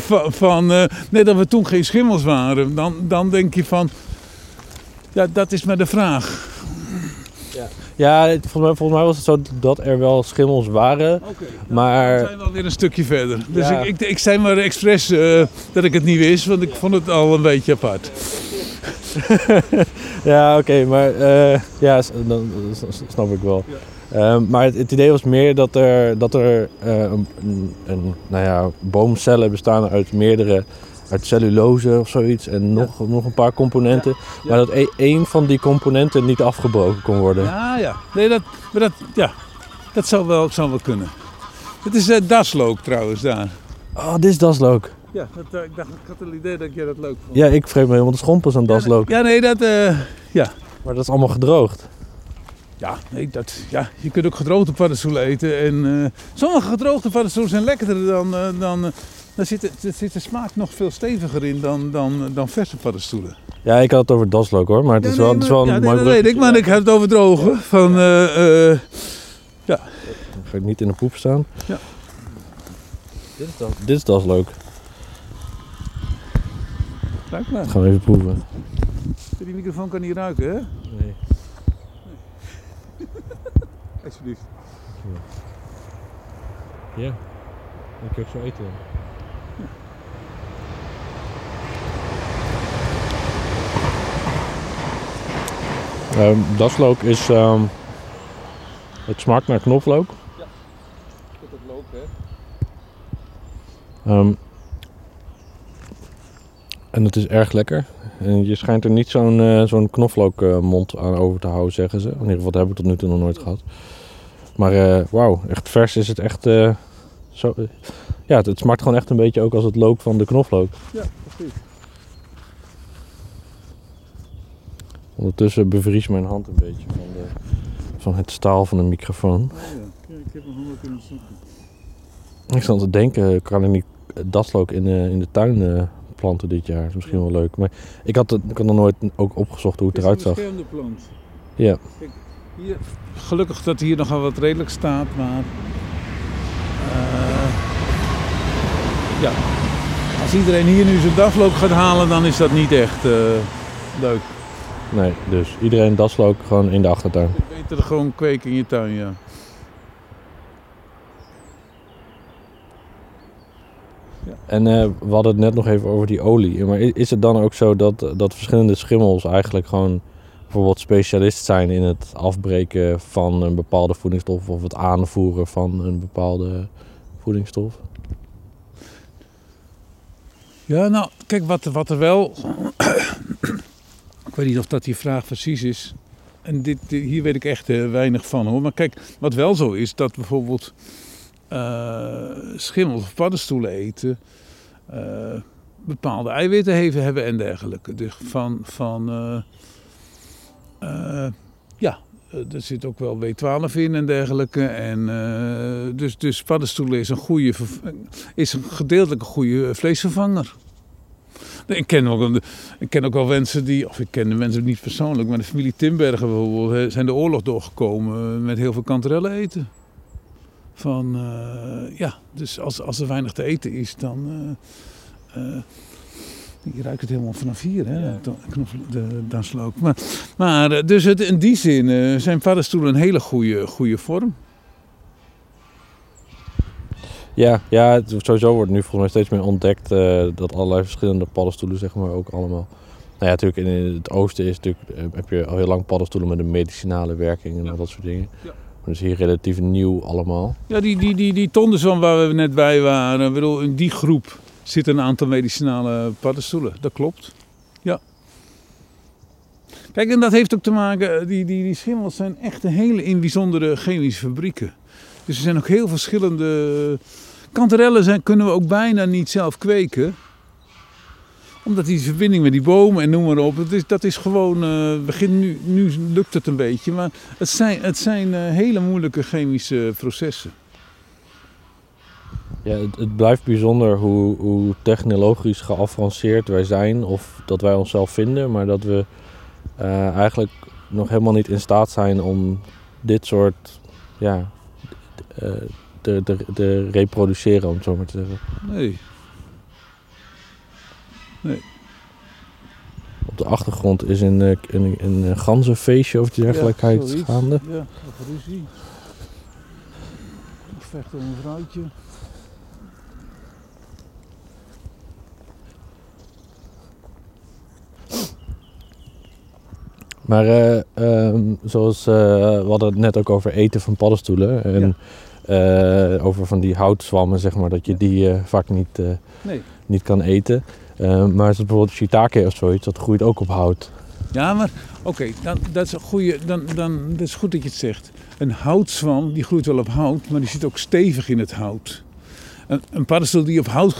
van, van eh, net dat we toen geen schimmels waren, dan, dan denk je van, ja, dat is maar de vraag. Ja, het- volgens mij, volgens mij was het zo dat er wel schimmels waren. Maar- we zijn wel weer een stukje verder. Dus Ja. ik, ik, ik zei maar expres eh, dat ik het niet wist, want ik vond het al een beetje apart. *laughs* Ja, oké, maar eh, ja, dan, snap ik wel. Ehm, maar het, het idee was meer dat er, dat er eh, een, een, nou ja, boomcellen bestaan uit meerdere, uit cellulose of zoiets en nog, nog een paar componenten. Maar dat e- één van die componenten niet afgebroken kon worden. Ja, ja. Nee, dat, maar dat, ja, dat zou wel, zou wel kunnen. Het is eh daslook trouwens daar. Oh, dit is daslook. Ja, dat, eh, ik dacht, ik had het idee dat jij dat leuk vond. Ja, ik vreet me helemaal de schompers aan daslook. Ja, nee, dat, eh, Maar dat is allemaal gedroogd. ja, nee, dat, ja, je kunt ook gedroogde paddenstoelen eten. En, sommige gedroogde paddenstoelen zijn lekkerder dan, dan daar zit, er zit de smaak nog veel steviger in dan, dan, dan verse paddenstoelen. Ja, ik had het over daslook hoor, maar het is Ja, wel, nee, het is wel een ja, nee, mooi dat weet ik, maar ik heb het over drogen. Van, eh, eh, Ga ik niet in de poep staan. Dit is, dit is dat leuk. Ruik maar. Dat gaan we even proeven. Die microfoon kan niet ruiken, hè? Nee. *laughs* Alsjeblieft. Ja. Kun je ook zo eten. Ehm daslook is... ehm, het smaakt naar knoflook. Dat het hè? Ehm, en het is erg lekker. En je schijnt er niet zo'n eh, zo'n knoflookmond aan over te houden, zeggen ze. In ieder geval, dat heb ik tot nu toe nog nooit gehad. Maar eh, wauw, echt vers is het echt... eh, zo, ja, het, het smaakt gewoon echt een beetje ook als het look van de knoflook. Ja, precies. Ondertussen bevries mijn hand een beetje van, de, van het staal van de microfoon. Oh ja, ik heb nog honderd kunnen zoeken. Ik zat te denken, kan ik niet daslook in de, in de tuin eh, planten dit jaar? Dat is misschien wel leuk. Maar ik had, het, ik had nog nooit ook opgezocht hoe het eruit zag. Het is een beschermde plant. Ja. Hier, gelukkig dat hier nogal wat redelijk staat, maar... eh, ja, als iedereen hier nu zijn dagloop gaat halen, dan is dat niet echt eh, leuk. Nee, dus iedereen daslook gewoon in de achtertuin. Beter gewoon kweken in je tuin, ja. En eh, we hadden het net nog even over die olie. Maar is het dan ook zo dat, dat verschillende schimmels eigenlijk gewoon bijvoorbeeld specialist zijn in het afbreken van een bepaalde voedingsstof of het aanvoeren van een bepaalde voedingsstof? Ja, nou, kijk, wat, wat er wel... ik weet niet of dat die vraag precies is. En dit, hier weet ik echt eh, weinig van, hoor. Maar kijk, wat wel zo is, dat bijvoorbeeld... eh, schimmels of paddenstoelen eten... eh, bepaalde eiwitten hebben, hebben en dergelijke. Dus van... van ja, er zit ook wel B12 in en dergelijke. En, dus, dus paddenstoelen is een goede, is een gedeeltelijk goede vleesvervanger. Ik ken, ook, ik ken ook wel mensen die, of ik ken de mensen niet persoonlijk, maar de familie Timbergen bijvoorbeeld, zijn de oorlog doorgekomen met heel veel kanterellen eten. Van, eh, ja, dus als, als er weinig te eten is, dan... eh, eh, je ruikt het helemaal vanaf hier, hè? Ja. De daslook. Maar, maar eh, dus het, in die zin eh, zijn paddenstoelen een hele goede, goede vorm. Ja, ja het, sowieso wordt nu volgens mij steeds meer ontdekt eh, dat allerlei verschillende paddenstoelen, zeg maar, ook allemaal. Nou ja, natuurlijk in het oosten is natuurlijk, eh, heb je al heel lang paddenstoelen met een medicinale werking en Ja. al dat soort dingen. Ja. Maar dat is hier relatief nieuw allemaal. Ja, die, die, die, die tondenzwam waar we net bij waren, ik bedoel, in die groep zitten een aantal medicinale paddenstoelen. Dat klopt. Ja. Kijk, en dat heeft ook te maken, eh, die, die, die schimmels zijn echt een hele bijzondere chemische fabrieken. Dus er zijn ook heel verschillende... Kanterellen zijn, kunnen we ook bijna niet zelf kweken. Omdat die verbinding met die bomen en noem maar op, dat is, dat is gewoon, eh, begin nu, nu lukt het een beetje. Maar het zijn, het zijn eh, hele moeilijke chemische processen. Ja, het, blijft bijzonder hoe, hoe technologisch geavanceerd wij zijn of dat wij onszelf vinden, maar dat we eh, eigenlijk nog helemaal niet in staat zijn om dit soort ja, te, te, te reproduceren, om het zo maar te zeggen. Nee. Op de achtergrond is een, eh, een, een, een ganzenfeestje of dergelijkheid Ja, gaande. Ja, of ruzie. Of vechten om een vrouwtje. Maar eh, ehm, zoals eh, we hadden het net ook over eten van paddenstoelen en eh, over van die houtzwammen, zeg maar, dat je die vaak niet, Nee. niet kan eten. Eh, maar is het bijvoorbeeld shiitake of zoiets, dat groeit ook op hout. Ja, maar oké, dan, dat, is een dan, dan, dat is goed dat je het zegt. Een houtzwam die groeit wel op hout, maar die zit ook stevig in het hout. Een, een paddenstoel die op hout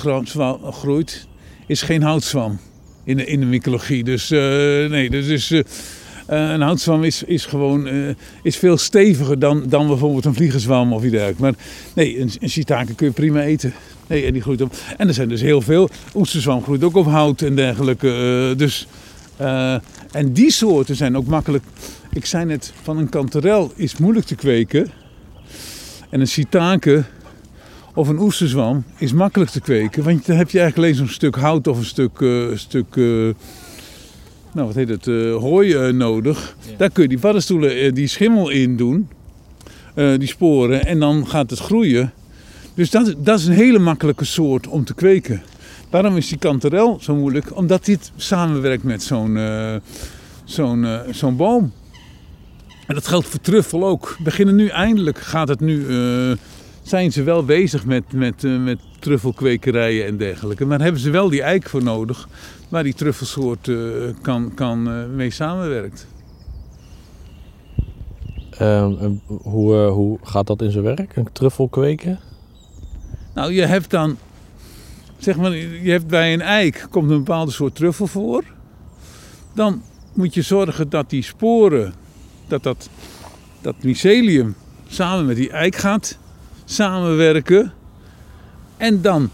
groeit, is geen houtzwam in de, in de mycologie. Dus nee, dus, dus eh, eh, een houtzwam is, is gewoon eh, is veel steviger dan, dan bijvoorbeeld een vliegenzwam of iets dergelijks. Maar nee, een, een kun je prima eten. Nee, en die groeit op. En er zijn dus heel veel. Oesterzwam groeit ook op hout en dergelijke. eh, dus, eh, en die soorten zijn ook makkelijk. Ik zei net, van een kanterel is moeilijk te kweken. En een shiitake of een oesterzwam is makkelijk te kweken. Want dan heb je eigenlijk alleen zo'n stuk hout of een stuk, eh, stuk eh, nou wat heet het, eh, hooi eh, nodig. Daar kun je die paddenstoelen, eh, die schimmel in doen. die sporen. En dan gaat het groeien. Dus dat, dat is een hele makkelijke soort om te kweken. Daarom is die kanterel zo moeilijk. Omdat dit samenwerkt met zo'n zo'n zo'n boom. En dat geldt voor truffel ook. Beginnen nu eindelijk, gaat het nu, zijn ze wel bezig met, met, met truffelkwekerijen en dergelijke. Maar hebben ze wel die eik voor nodig, waar die truffelsoort eh, kan, kan eh, mee samenwerkt. Ehm, hoe, eh, hoe gaat dat in zijn werk? Een truffel kweken? Nou, je hebt dan, zeg maar, je hebt bij een eik komt een bepaalde soort truffel voor. Dan moet je zorgen dat die sporen, dat dat, dat mycelium samen met die eik gaat samenwerken. En dan,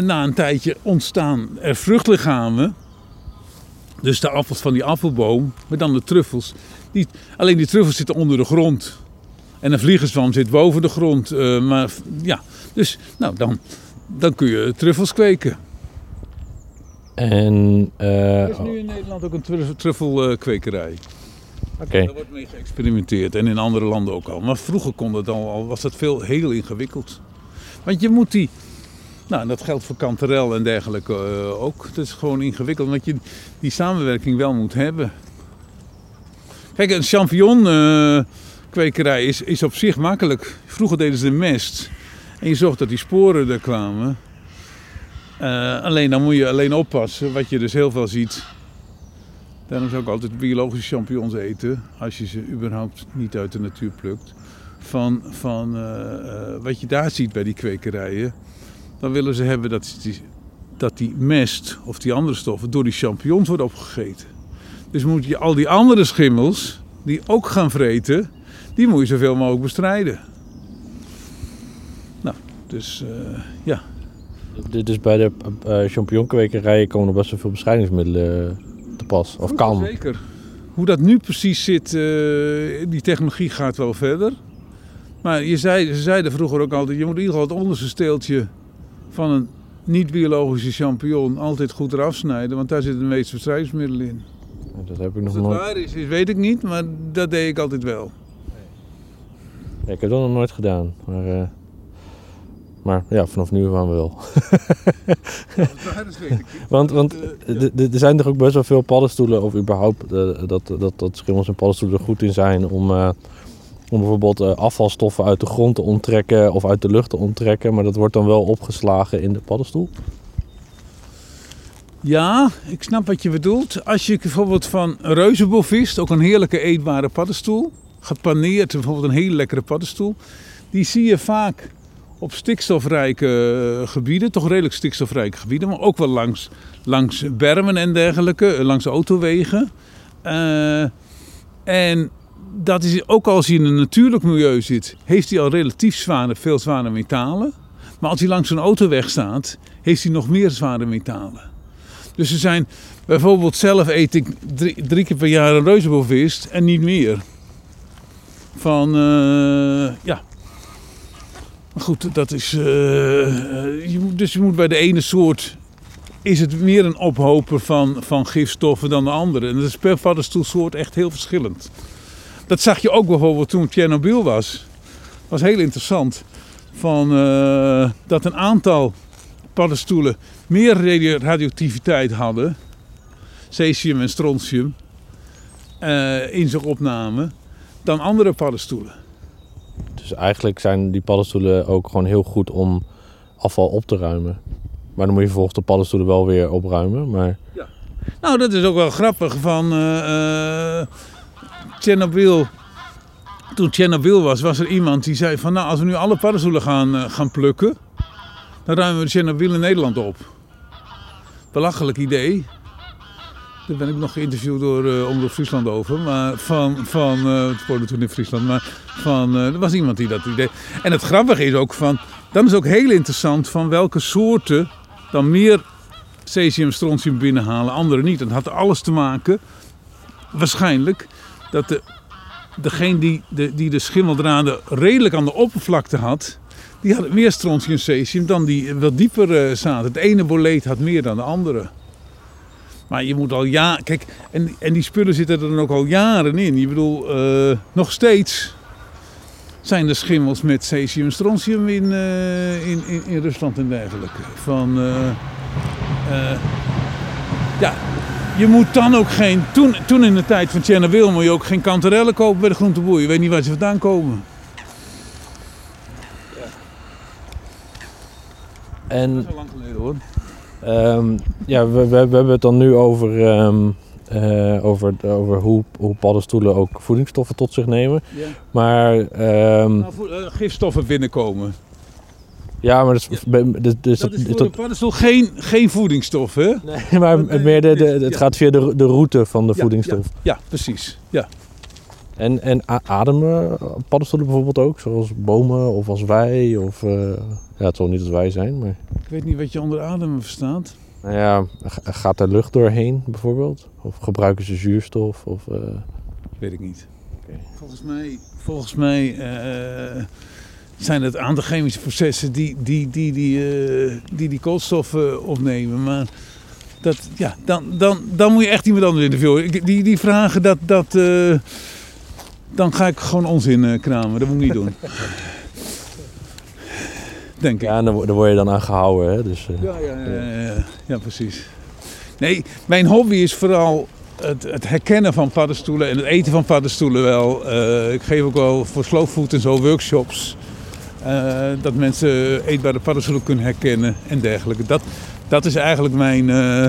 na een tijdje, ontstaan er vruchtlichamen. Dus de appels van die appelboom, maar dan de truffels. Die, alleen die truffels zitten onder de grond. En een vliegenzwam zit boven de grond. eh, maar ja, dus nou, dan, dan kun je truffels kweken. En, eh, Er is nu in Nederland ook een truffel- truffelkwekerij. oké. Daar wordt mee geëxperimenteerd en in andere landen ook al. Maar vroeger kon dat al was dat veel heel ingewikkeld. Want je moet die, nou dat geldt voor kanterel en dergelijke eh, ook. Het is gewoon ingewikkeld, omdat je die samenwerking wel moet hebben. Kijk, een champignon eh, kwekerij is, is op zich makkelijk. Vroeger deden ze de mest en je zorgt dat die sporen er kwamen. Eh, alleen dan moet je alleen oppassen, wat je dus heel veel ziet. Daarom zou ik altijd biologische champignons eten, als je ze überhaupt niet uit de natuur plukt. Van, van wat je daar ziet bij die kwekerijen, dan willen ze hebben dat die, dat die mest of die andere stoffen door die champignons wordt opgegeten. Dus moet je al die andere schimmels, die ook gaan vreten, die moet je zoveel mogelijk bestrijden. Nou, dus eh, ja. Dus bij de eh champignonkwekerijen komen er best wel veel bestrijdingsmiddelen eh, te pas. Of kan. Zeker. Hoe dat nu precies zit, die technologie gaat wel verder. Maar je zei, ze zeiden vroeger ook altijd, je moet in ieder geval het onderste steeltje van een niet-biologische champignon altijd goed eraf snijden, want daar zitten de meeste bestrijdingsmiddelen in. Dat heb ik Of nog dat nooit. waar is, is, weet ik niet, maar dat deed ik altijd wel. Ja, ik heb dat nog nooit gedaan. Maar, eh, maar ja, vanaf nu gaan we wel. Dat weet ik niet. Want, want Eh, er zijn toch ook best wel veel paddenstoelen, of überhaupt eh, dat, dat, dat schimmels en paddenstoelen er goed in zijn om, om bijvoorbeeld eh, afvalstoffen uit de grond te onttrekken of uit de lucht te onttrekken. Maar dat wordt dan wel opgeslagen in de paddenstoel. Ja, ik snap wat je bedoelt. Als je bijvoorbeeld van reuzenbovist, ook een heerlijke eetbare paddenstoel, gepaneerd, bijvoorbeeld een hele lekkere paddenstoel, die zie je vaak op stikstofrijke eh, gebieden, toch redelijk stikstofrijke gebieden, maar ook wel langs, langs bermen en dergelijke, eh, langs autowegen. En dat is ook als hij in een natuurlijk milieu zit, heeft hij al relatief zware, veel zware metalen. Maar als hij langs een autoweg staat, heeft hij nog meer zware metalen. Dus er zijn, bijvoorbeeld zelf eet ik drie, drie keer per jaar een reuzenbovist en niet meer. Van, eh, ja. Maar goed, dat is, eh, dus je moet bij de ene soort, is het meer een ophoper van, van gifstoffen dan de andere. En dat is per paddenstoelsoort echt heel verschillend. Dat zag je ook bijvoorbeeld toen Tsjernobyl was. Dat was heel interessant. Van, eh, dat een aantal paddenstoelen meer radio- radioactiviteit hadden, cesium en strontium, eh, in zich opnamen, dan andere paddenstoelen. Dus eigenlijk zijn die paddenstoelen ook gewoon heel goed om afval op te ruimen. Maar dan moet je vervolgens de paddenstoelen wel weer opruimen. Maar Nou, dat is ook wel grappig van eh Tsjernobyl. Toen Tsjernobyl was, was er iemand die zei van nou, als we nu alle paddenstoelen gaan, eh, gaan plukken, dan ruimen we Tsjernobyl in Nederland op. Belachelijk idee. Daar ben ik nog geïnterviewd door uh, Friesland over. Maar van, van eh, het woonde toen in Friesland, maar van, er was iemand die dat idee. En het grappige is ook van, dan is ook heel interessant van welke soorten dan meer cesium, strontium binnenhalen, andere niet. Dat had alles te maken, waarschijnlijk, dat de, degene die de, die de schimmeldraden redelijk aan de oppervlakte had, die hadden meer strontium cesium dan die wat dieper eh, zaten. Het ene boleet had meer dan de andere. Maar je moet al ja, kijk, en, en die spullen zitten er dan ook al jaren in. Je bedoel, eh, nog steeds zijn er schimmels met cesium en strontium in, eh, in, in, in Rusland en dergelijke. Van, ja, je moet dan ook geen, toen, toen in de tijd van Chernobyl moet je ook geen kanterellen kopen bij de groenteboer. Je weet niet waar ze vandaan komen. En Dat is al lang geleden hoor. Ehm, ja, we, we, we hebben het dan nu over, ehm, eh, over, over hoe, hoe paddenstoelen ook voedingsstoffen tot zich nemen. Ja. Maar, ehm, Nou, eh, gifstoffen binnenkomen. Ja, maar dat is, dus, dus Dat is paddenstoel geen, geen voedingsstof, hè? nee, *laughs* maar meer de, de, het Ja. gaat via de, de route van de Ja, voedingsstof. Ja, precies. Ja. En, en ademen paddenstoelen bijvoorbeeld ook, zoals bomen of als wij? Of, eh, ja, het zal niet als wij zijn, maar Ik weet niet wat je onder ademen verstaat. nou ja, gaat er lucht doorheen bijvoorbeeld? Of gebruiken ze zuurstof? Of, eh, Weet ik niet. Volgens mij, volgens mij eh, zijn het aantal chemische processen die die, die, die, eh, die, die koolstoffen opnemen. Maar dat, ja, dan, dan, dan moet je echt iemand anders interviewen. Die, die vragen, dat, dat, eh, dan ga ik gewoon onzin eh, kramen. Dat moet ik niet doen. *laughs* Denk ik. ja, en daar, wo- daar word je dan aan gehouden. Hè? Dus, Ja, ja, ja, ja, ja. precies. Nee, mijn hobby is vooral het, het herkennen van paddenstoelen en het eten van paddenstoelen wel. Ik geef ook wel voor slow food en zo workshops. Eh, dat mensen eetbare paddenstoelen kunnen herkennen en dergelijke. Dat, dat is eigenlijk mijn, eh,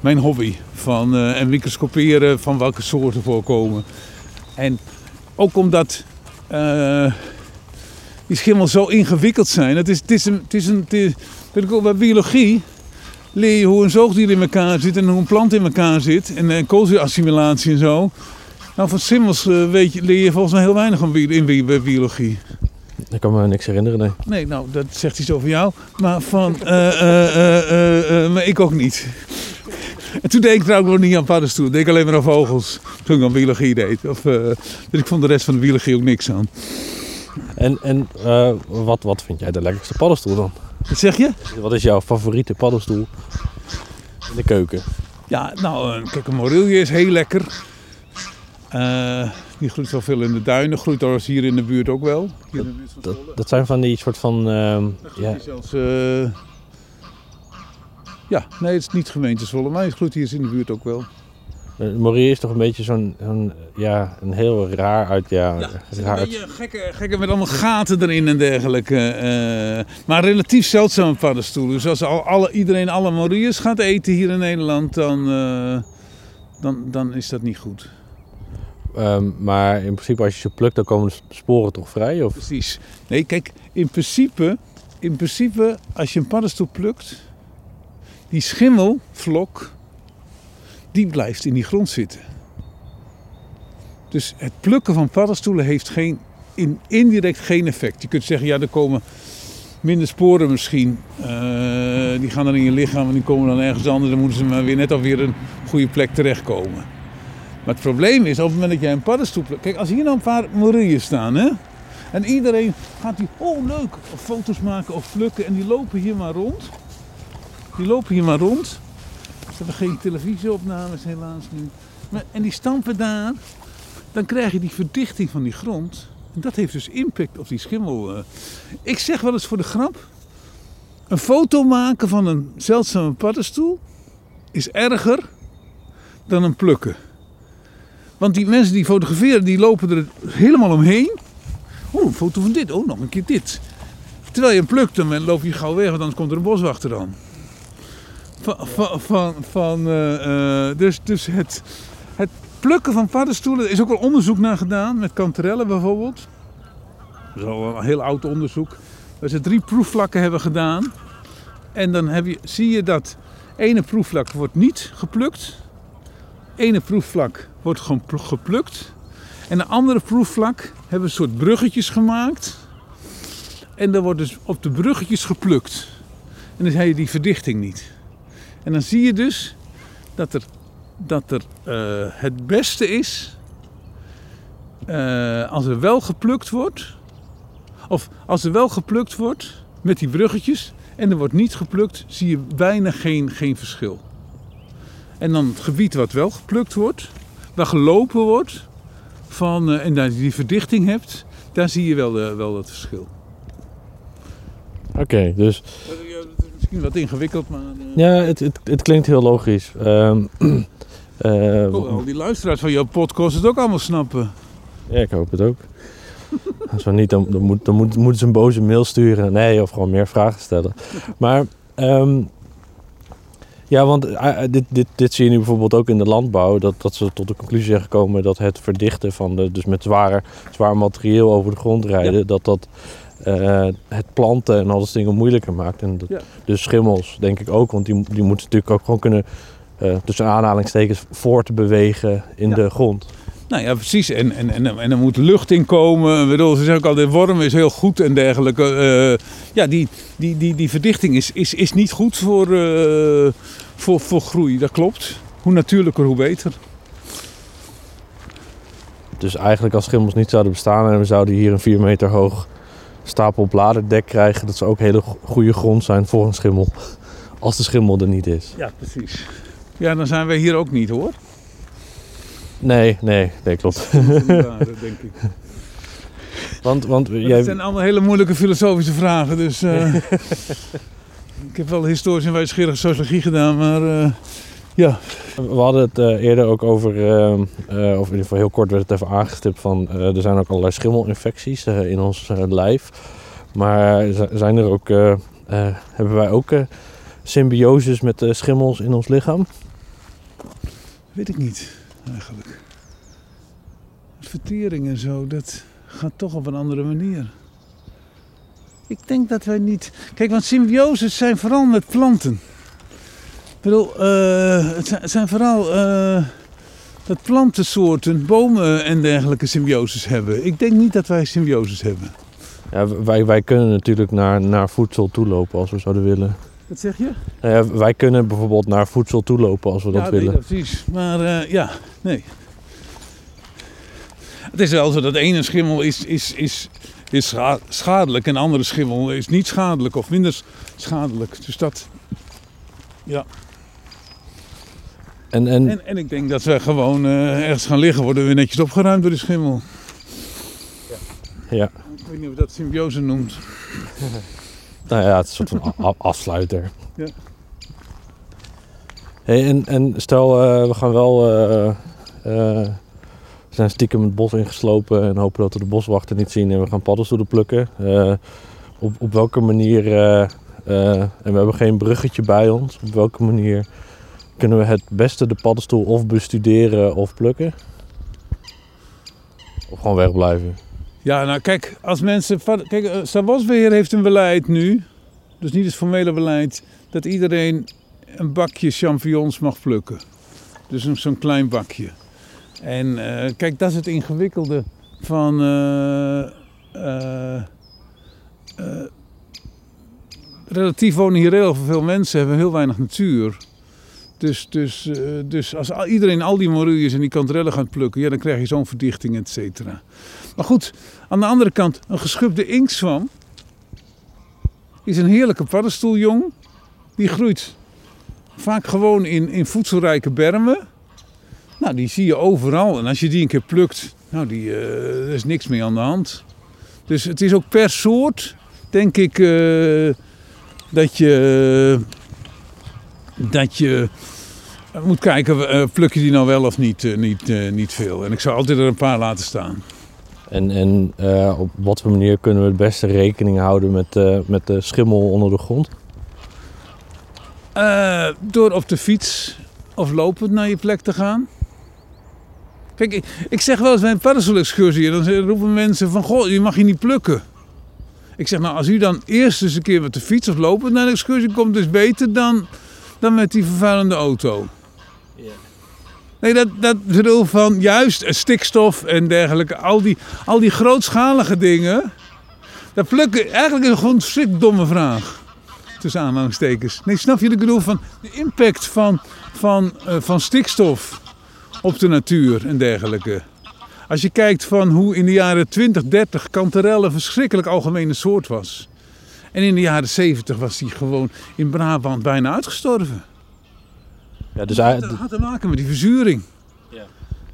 mijn hobby. Van, eh, en microscoperen van welke soorten voorkomen. En ook omdat die schimmels zo ingewikkeld zijn. Het is, het is een, het is een, het ik ook, bij biologie leer je hoe een zoogdier in elkaar zit en hoe een plant in elkaar zit. En uh, koolzuurassimilatie en zo. Nou, van schimmels weet leer je volgens mij heel weinig in bij biologie. Ik kan me niks herinneren, nee. Nee, nou, dat zegt iets over jou. Maar van, eh, eh, eh, maar ik ook niet. En toen deed ik trouwens ook niet aan paddenstoelen. Deed ik alleen maar aan vogels. Toen ik aan biologie deed. Of, dus ik vond de rest van de biologie ook niks aan. En, en wat, wat vind jij de lekkerste paddenstoel dan? Wat zeg je? Wat is jouw favoriete paddenstoel in de keuken? Ja, nou, kijk, een morille is heel lekker. Eh, die groeit wel veel in de duinen. Groeit trouwens hier in de buurt ook wel. Hier in de buurt van Dat, dat zijn van die soort van... ehm, Daar ja, zelfs... eh, ja, nee, het is niet gemeente Zwolle, maar het groeit hier in de buurt ook wel. eh, Morier is toch een beetje zo'n... ja, een heel raar uit... Ja, Ja, een raar beetje gekke, gekke met allemaal gaten erin en dergelijke. maar relatief zeldzame paddenstoelen. Dus als al, alle, iedereen alle moriers gaat eten hier in Nederland, dan, dan, dan is dat niet goed. Ehm, maar in principe als je ze plukt, dan komen de sporen toch vrij? Of? Precies. Nee, kijk, in principe, in principe als je een paddenstoel plukt, die schimmelvlok, die blijft in die grond zitten. Dus het plukken van paddenstoelen heeft geen, in, indirect geen effect. Je kunt zeggen, ja, er komen minder sporen misschien. Eh, die gaan dan in je lichaam en die komen dan ergens anders. Dan moeten ze maar weer net alweer een goede plek terechtkomen. Maar het probleem is, op het moment dat jij een paddenstoel. Kijk, als hier nou een paar morieën staan, hè. En iedereen gaat die, oh leuk, foto's maken of plukken. En die lopen hier maar rond. Die lopen hier maar rond. Ze hebben geen televisieopnames helaas nu. Maar, en die stampen daar. Dan krijg je die verdichting van die grond. En dat heeft dus impact op die schimmel. eh. Ik zeg wel eens voor de grap. Een foto maken van een zeldzame paddenstoel is erger dan een plukken. Want die mensen die fotograferen, die lopen er helemaal omheen. Oh, een foto van dit. Oh, nog een keer dit. Terwijl je hem plukt, dan loop je gauw weg, want anders komt er een boswachter aan. Van, van, van, van, eh, eh, dus dus het, het plukken van paddenstoelen, er is ook wel onderzoek naar gedaan, met kanterellen bijvoorbeeld. Dat is al een heel oud onderzoek. Waar ze drie proefvlakken hebben gedaan. En dan heb je, zie je dat ene proefvlak wordt niet geplukt. Ene proefvlak wordt gewoon pl- geplukt. En een andere proefvlak hebben een soort bruggetjes gemaakt. En dan wordt dus op de bruggetjes geplukt. En dan heb je die verdichting niet. En dan zie je dus dat er, dat er eh, het beste is eh, als er wel geplukt wordt. of als er wel geplukt wordt met die bruggetjes en er wordt niet geplukt, zie je bijna geen, geen verschil. En dan het gebied wat wel geplukt wordt, waar gelopen wordt van, eh, en daar je die verdichting hebt, daar zie je wel, eh, wel dat verschil. Oké, dus Dat is misschien wat ingewikkeld, maar. eh, ja, het, het, het klinkt heel logisch. Ehm, *clears throat* eh, Hoewel die luisteraars van jouw podcast het ook allemaal snappen. ja, ik hoop het ook. *laughs* Zo niet, dan, dan, moet, dan moet, moeten ze een boze mail sturen. Nee, of gewoon meer vragen stellen. Maar ehm, ja, want eh, eh, dit, dit, dit zie je nu bijvoorbeeld ook in de landbouw. Dat, dat ze tot de conclusie zijn gekomen dat het verdichten van de, dus met zware, zwaar materieel over de grond rijden, dat dat eh, het planten en al dat dingen moeilijker maakt. En dat, Ja. Dus schimmels, denk ik ook, want die, die moeten natuurlijk ook gewoon kunnen, tussen aanhalingstekens, voortbewegen in Ja. de grond. Nou ja, precies. En, en, en, en er moet lucht in komen. Ik bedoel, ze zeggen ook altijd, worm is heel goed en dergelijke. Eh, ja, die, die, die, die verdichting is, is, is niet goed voor, eh, voor, voor groei. Dat klopt. Hoe natuurlijker, hoe beter. Dus eigenlijk als schimmels niet zouden bestaan en we zouden hier een 4 meter hoog stapel bladerdek krijgen, dat zou ook hele go- goede grond zijn voor een schimmel. Als de schimmel er niet is. Ja, precies. Ja, dan zijn wij hier ook niet hoor. Nee, nee, nee, klopt. Daar, denk ik. *laughs* Want, want jij, Dat zijn allemaal hele moeilijke filosofische vragen. Dus eh, *laughs* *laughs* ik heb wel historisch en wijsgerige sociologie gedaan, maar eh, ja. we hadden het eh, eerder ook over, eh, eh, of in ieder geval heel kort werd het even aangestipt van, er zijn ook allerlei schimmelinfecties in ons lijf. Maar zijn er ook, hebben wij ook symbioses met schimmels in ons lichaam? Weet ik niet, eigenlijk. Vertering en zo, dat gaat toch op een andere manier. Ik denk dat wij niet... Kijk, want symbioses zijn vooral met planten. Ik bedoel, eh, het, zijn, vooral eh, dat plantensoorten, bomen en dergelijke symbioses hebben. Ik denk niet dat wij symbioses hebben. Ja, wij, wij kunnen natuurlijk naar, naar voedsel toelopen als we zouden willen. Wat zeg je? Nou ja, wij kunnen bijvoorbeeld naar voedsel toelopen als we dat ja, willen. Nee, precies. Maar eh, ja, nee. Het is wel zo dat ene schimmel is, is, is, is scha- schadelijk en de andere schimmel is niet schadelijk of minder schadelijk. Dus dat. En, en, En, en ik denk dat we gewoon eh, ergens gaan liggen, worden we netjes opgeruimd door de schimmel. ja, Ik weet niet of je dat symbiose noemt. *laughs* nou ja, het is een soort van afsluiter. Ja. Hey, en, en stel, eh, we gaan wel. eh, eh, we zijn stiekem het bos ingeslopen en hopen dat we de boswachter niet zien en we gaan paddenstoelen plukken. Op, op welke manier, en we hebben geen bruggetje bij ons, op welke manier kunnen we het beste de paddenstoel of bestuderen of plukken? Of gewoon wegblijven? Ja, nou kijk, als mensen. Kijk, eh, Staatsbosbeheer heeft een beleid nu, dus niet het formele beleid, dat iedereen een bakje champignons mag plukken. Dus zo'n klein bakje. En eh, kijk, dat is het ingewikkelde van. eh, eh, relatief wonen hier heel veel mensen, hebben heel weinig natuur. Dus, dus, dus als al- iedereen al die moruïes en die kanterellen gaat plukken, ja, dan krijg je zo'n verdichting, et cetera. Maar goed, aan de andere kant, een geschubde inktzwam is een heerlijke paddenstoeljong. Die groeit vaak gewoon in, in voedselrijke bermen. Nou, die zie je overal. En als je die een keer plukt, nou, die, eh, er is niks meer aan de hand. Dus het is ook per soort, denk ik, eh, dat je... dat je moet kijken, eh, pluk je die nou wel of niet, eh, niet, eh, niet veel. En ik zou altijd er een paar laten staan. En, en eh, op wat voor manier kunnen we het beste rekening houden met, eh, met de schimmel onder de grond? Eh, door op de fiets of lopend naar je plek te gaan. Kijk, ik, ik zeg wel eens bij een paddenstoelexcursie, dan roepen mensen van, goh, je mag je niet plukken. Ik zeg, nou, als u dan eerst eens een keer met de fiets of lopend naar de excursie komt, is beter dan, dan met die vervuilende auto. Nee, dat, dat bedoel van juist eh, stikstof en dergelijke, al die, al die grootschalige dingen. Dat plukken, eigenlijk is gewoon een domme vraag tussen aanhalingstekens. Nee, snap je ik bedoel? Van de impact van, van, eh, van stikstof op de natuur en dergelijke. Als je kijkt van hoe in de jaren 20, 30 kanterel een verschrikkelijk algemene soort was. En in de jaren 70 was die gewoon in Brabant bijna uitgestorven. Ja, dus, dat hij- had te maken met die verzuring. dus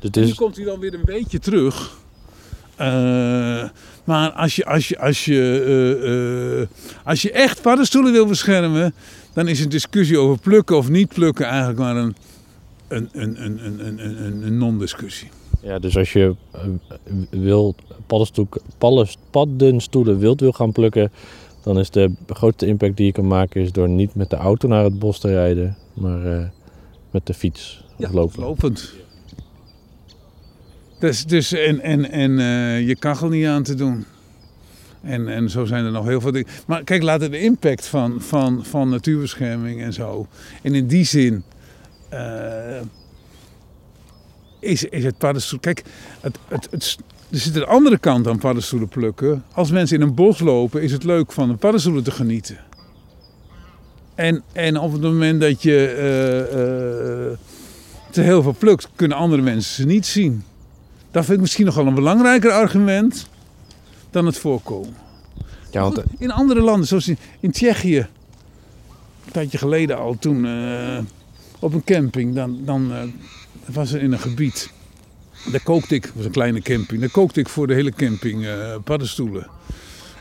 het En nu komt hij dan weer een beetje terug. Eh, maar als je, als je, als je, eh, eh, als je echt paddenstoelen wil beschermen, dan is een discussie over plukken of niet plukken eigenlijk maar een, een, een, een, een, een, een, non-discussie. ja, dus als je wil paddenstoelen wild wil gaan plukken, dan is de grootste impact die je kan maken is door niet met de auto naar het bos te rijden, maar eh, met de fiets of lopen. lopend. Dus, dus en, en, en eh, je kachel niet aan te doen. En, en zo zijn er nog heel veel dingen. Maar kijk, laten de impact van, van, van natuurbescherming en zo. En in die zin eh, is, is het paddenstoel. Kijk, het, het, het, er zit een andere kant aan paddenstoelen plukken. Als mensen in een bos lopen, is het leuk van de paddenstoelen te genieten. En, en op het moment dat je eh, eh, te heel veel plukt, kunnen andere mensen ze niet zien. Dat vind ik misschien nog wel een belangrijker argument dan het voorkomen. Ja, want in andere landen, zoals in, in Tsjechië, een tijdje geleden al, toen eh, op een camping, dan, dan was er in een gebied, daar kookte ik, was een kleine camping, daar kookte ik voor de hele camping paddenstoelen.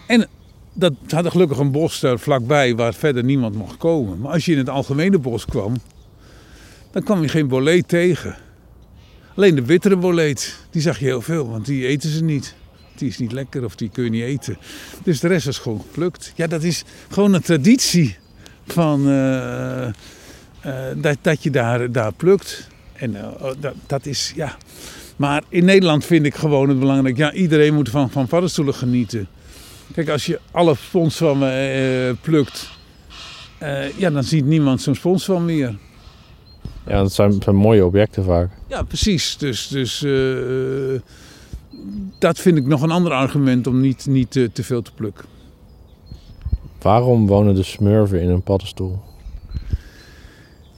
En dat hadden gelukkig een bos daar vlakbij waar verder niemand mocht komen. Maar als je in het algemene bos kwam, dan kwam je geen boleet tegen. Alleen de bittere boleet, die zag je heel veel, want die eten ze niet. Die is niet lekker of die kun je niet eten. Dus de rest was gewoon geplukt. Ja, dat is gewoon een traditie van eh, eh, dat, dat je daar, daar plukt. En eh, dat, dat is, ja. Maar in Nederland vind ik gewoon het belangrijk. Ja, iedereen moet van, van paddenstoelen genieten. Kijk, als je alle sponswammen eh plukt, eh, ja, dan ziet niemand zo'n sponswam meer. ja, dat zijn, zijn mooie objecten vaak. Ja, precies. Dus, dus eh, dat vind ik nog een ander argument om niet, niet eh, te veel te plukken. Waarom wonen de smurfen in een paddenstoel?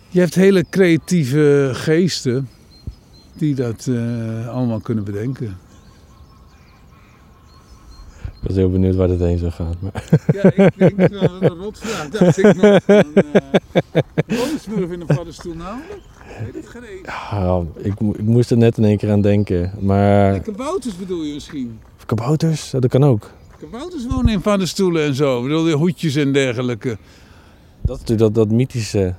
Je hebt hele creatieve geesten die dat eh, allemaal kunnen bedenken. Ik was heel benieuwd waar dit heen zou gaan. Maar... Ja, ik denk dat het een rotvraag. Dacht *laughs* ik nog. Van, uh, in een paddenstoel nou? Ik weet het geen. Ah, ik, ik moest er net in één keer aan denken. Maar Kabouters bedoel je misschien? kabouters, Ja, dat kan ook. Kabouters wonen in paddenstoelen en zo. Ik bedoel, hoedjes en dergelijke. Dat is natuurlijk dat, dat mythische.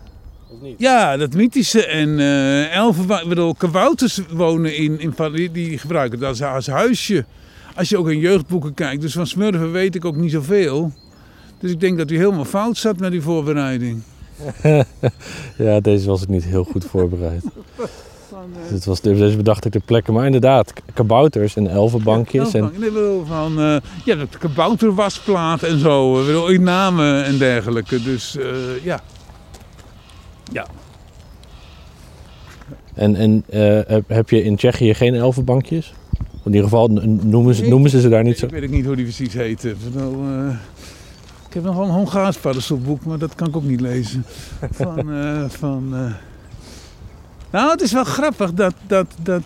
Ja, dat mythische. En eh elfen, ik bedoel, kabouters wonen in, in die, die gebruiken dat als, als huisje. Als je ook in jeugdboeken kijkt. Dus van smurfen weet ik ook niet zoveel. Dus ik denk dat u helemaal fout zat met die voorbereiding. *laughs* Ja, deze was ik niet heel goed voorbereid. Van, Dus het was, deze bedacht ik ter plekke. Maar inderdaad, kabouters en elfenbankjes. En, Nee, ik bedoel, van, eh ja, de kabouterwasplaat en zo. Ik bedoel, in namen en dergelijke. Dus eh, ja. Ja. en, en eh, heb, heb je in Tsjechië geen elfenbankjes? In ieder geval noemen ze, noemen ze ze daar niet zo. Ik weet ook niet hoe die precies heet. Ik, eh, ik heb nog wel een Hongaars paddenstoelboek, maar dat kan ik ook niet lezen. *laughs* Van, eh, van, eh, Nou, het is wel grappig dat, dat, dat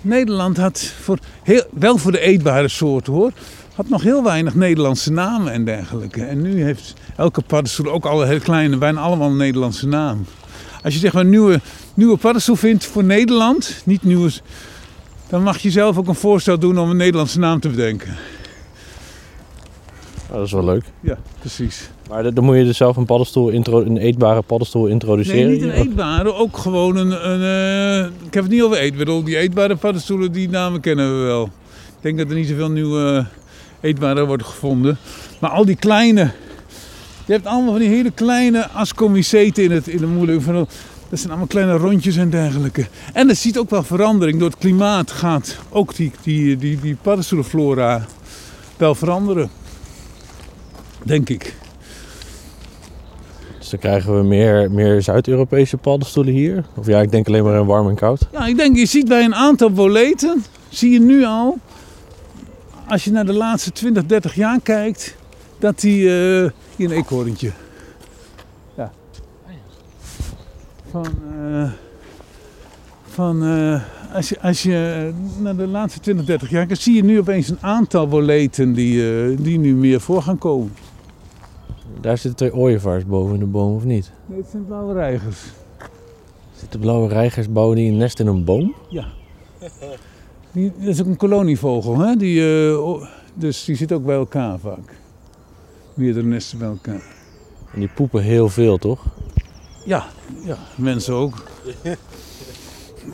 Nederland had voor heel, wel voor de eetbare soorten hoor, had nog heel weinig Nederlandse namen en dergelijke. En nu heeft elke paddenstoel, ook alle heel kleine, bijna allemaal een Nederlandse naam. Als je zeg maar nieuwe, nieuwe paddenstoel vindt voor Nederland, niet nieuwe, dan mag je zelf ook een voorstel doen om een Nederlandse naam te bedenken. Oh, dat is wel leuk. Ja, precies. Maar dan moet je dus zelf een, paddenstoel intro, een eetbare paddenstoel introduceren. Nee, niet een eetbare, ook gewoon een. een eh, ik heb het niet over eten. Ik bedoel, die eetbare paddenstoelen, die namen kennen we wel. Ik denk dat er niet zoveel nieuwe eetbare worden gevonden. Maar al die kleine. Je hebt allemaal van die hele kleine ascomyceten in het, in de moeilijk. Van, dat zijn allemaal kleine rondjes en dergelijke. En er ziet ook wel verandering. Door het klimaat gaat ook die, die, die, die paddenstoelenflora wel veranderen. Denk ik. Dus dan krijgen we meer, meer Zuid-Europese paddenstoelen hier. Of ja, ik denk alleen maar in warm en koud. Ja, ik denk, je ziet bij een aantal boleten, zie je nu al, als je naar de laatste 20, 30 jaar kijkt, dat die eh hier een eekhoorntje. Ja. Van, eh, van eh, als, je, als je naar de laatste 20, 30 jaar kijkt, zie je nu opeens een aantal boleten die, eh, die nu meer voor gaan komen. Daar zitten twee ooievaars boven in de boom, of niet? Nee, het zijn blauwe reigers. Zitten blauwe reigers bouwen die een nest in een boom? Ja. Die, dat is ook een kolonievogel, hè? Die, eh, dus die zit ook bij elkaar vaak. Meerdere nesten bij elkaar. En die poepen heel veel, toch? Ja, ja mensen ook.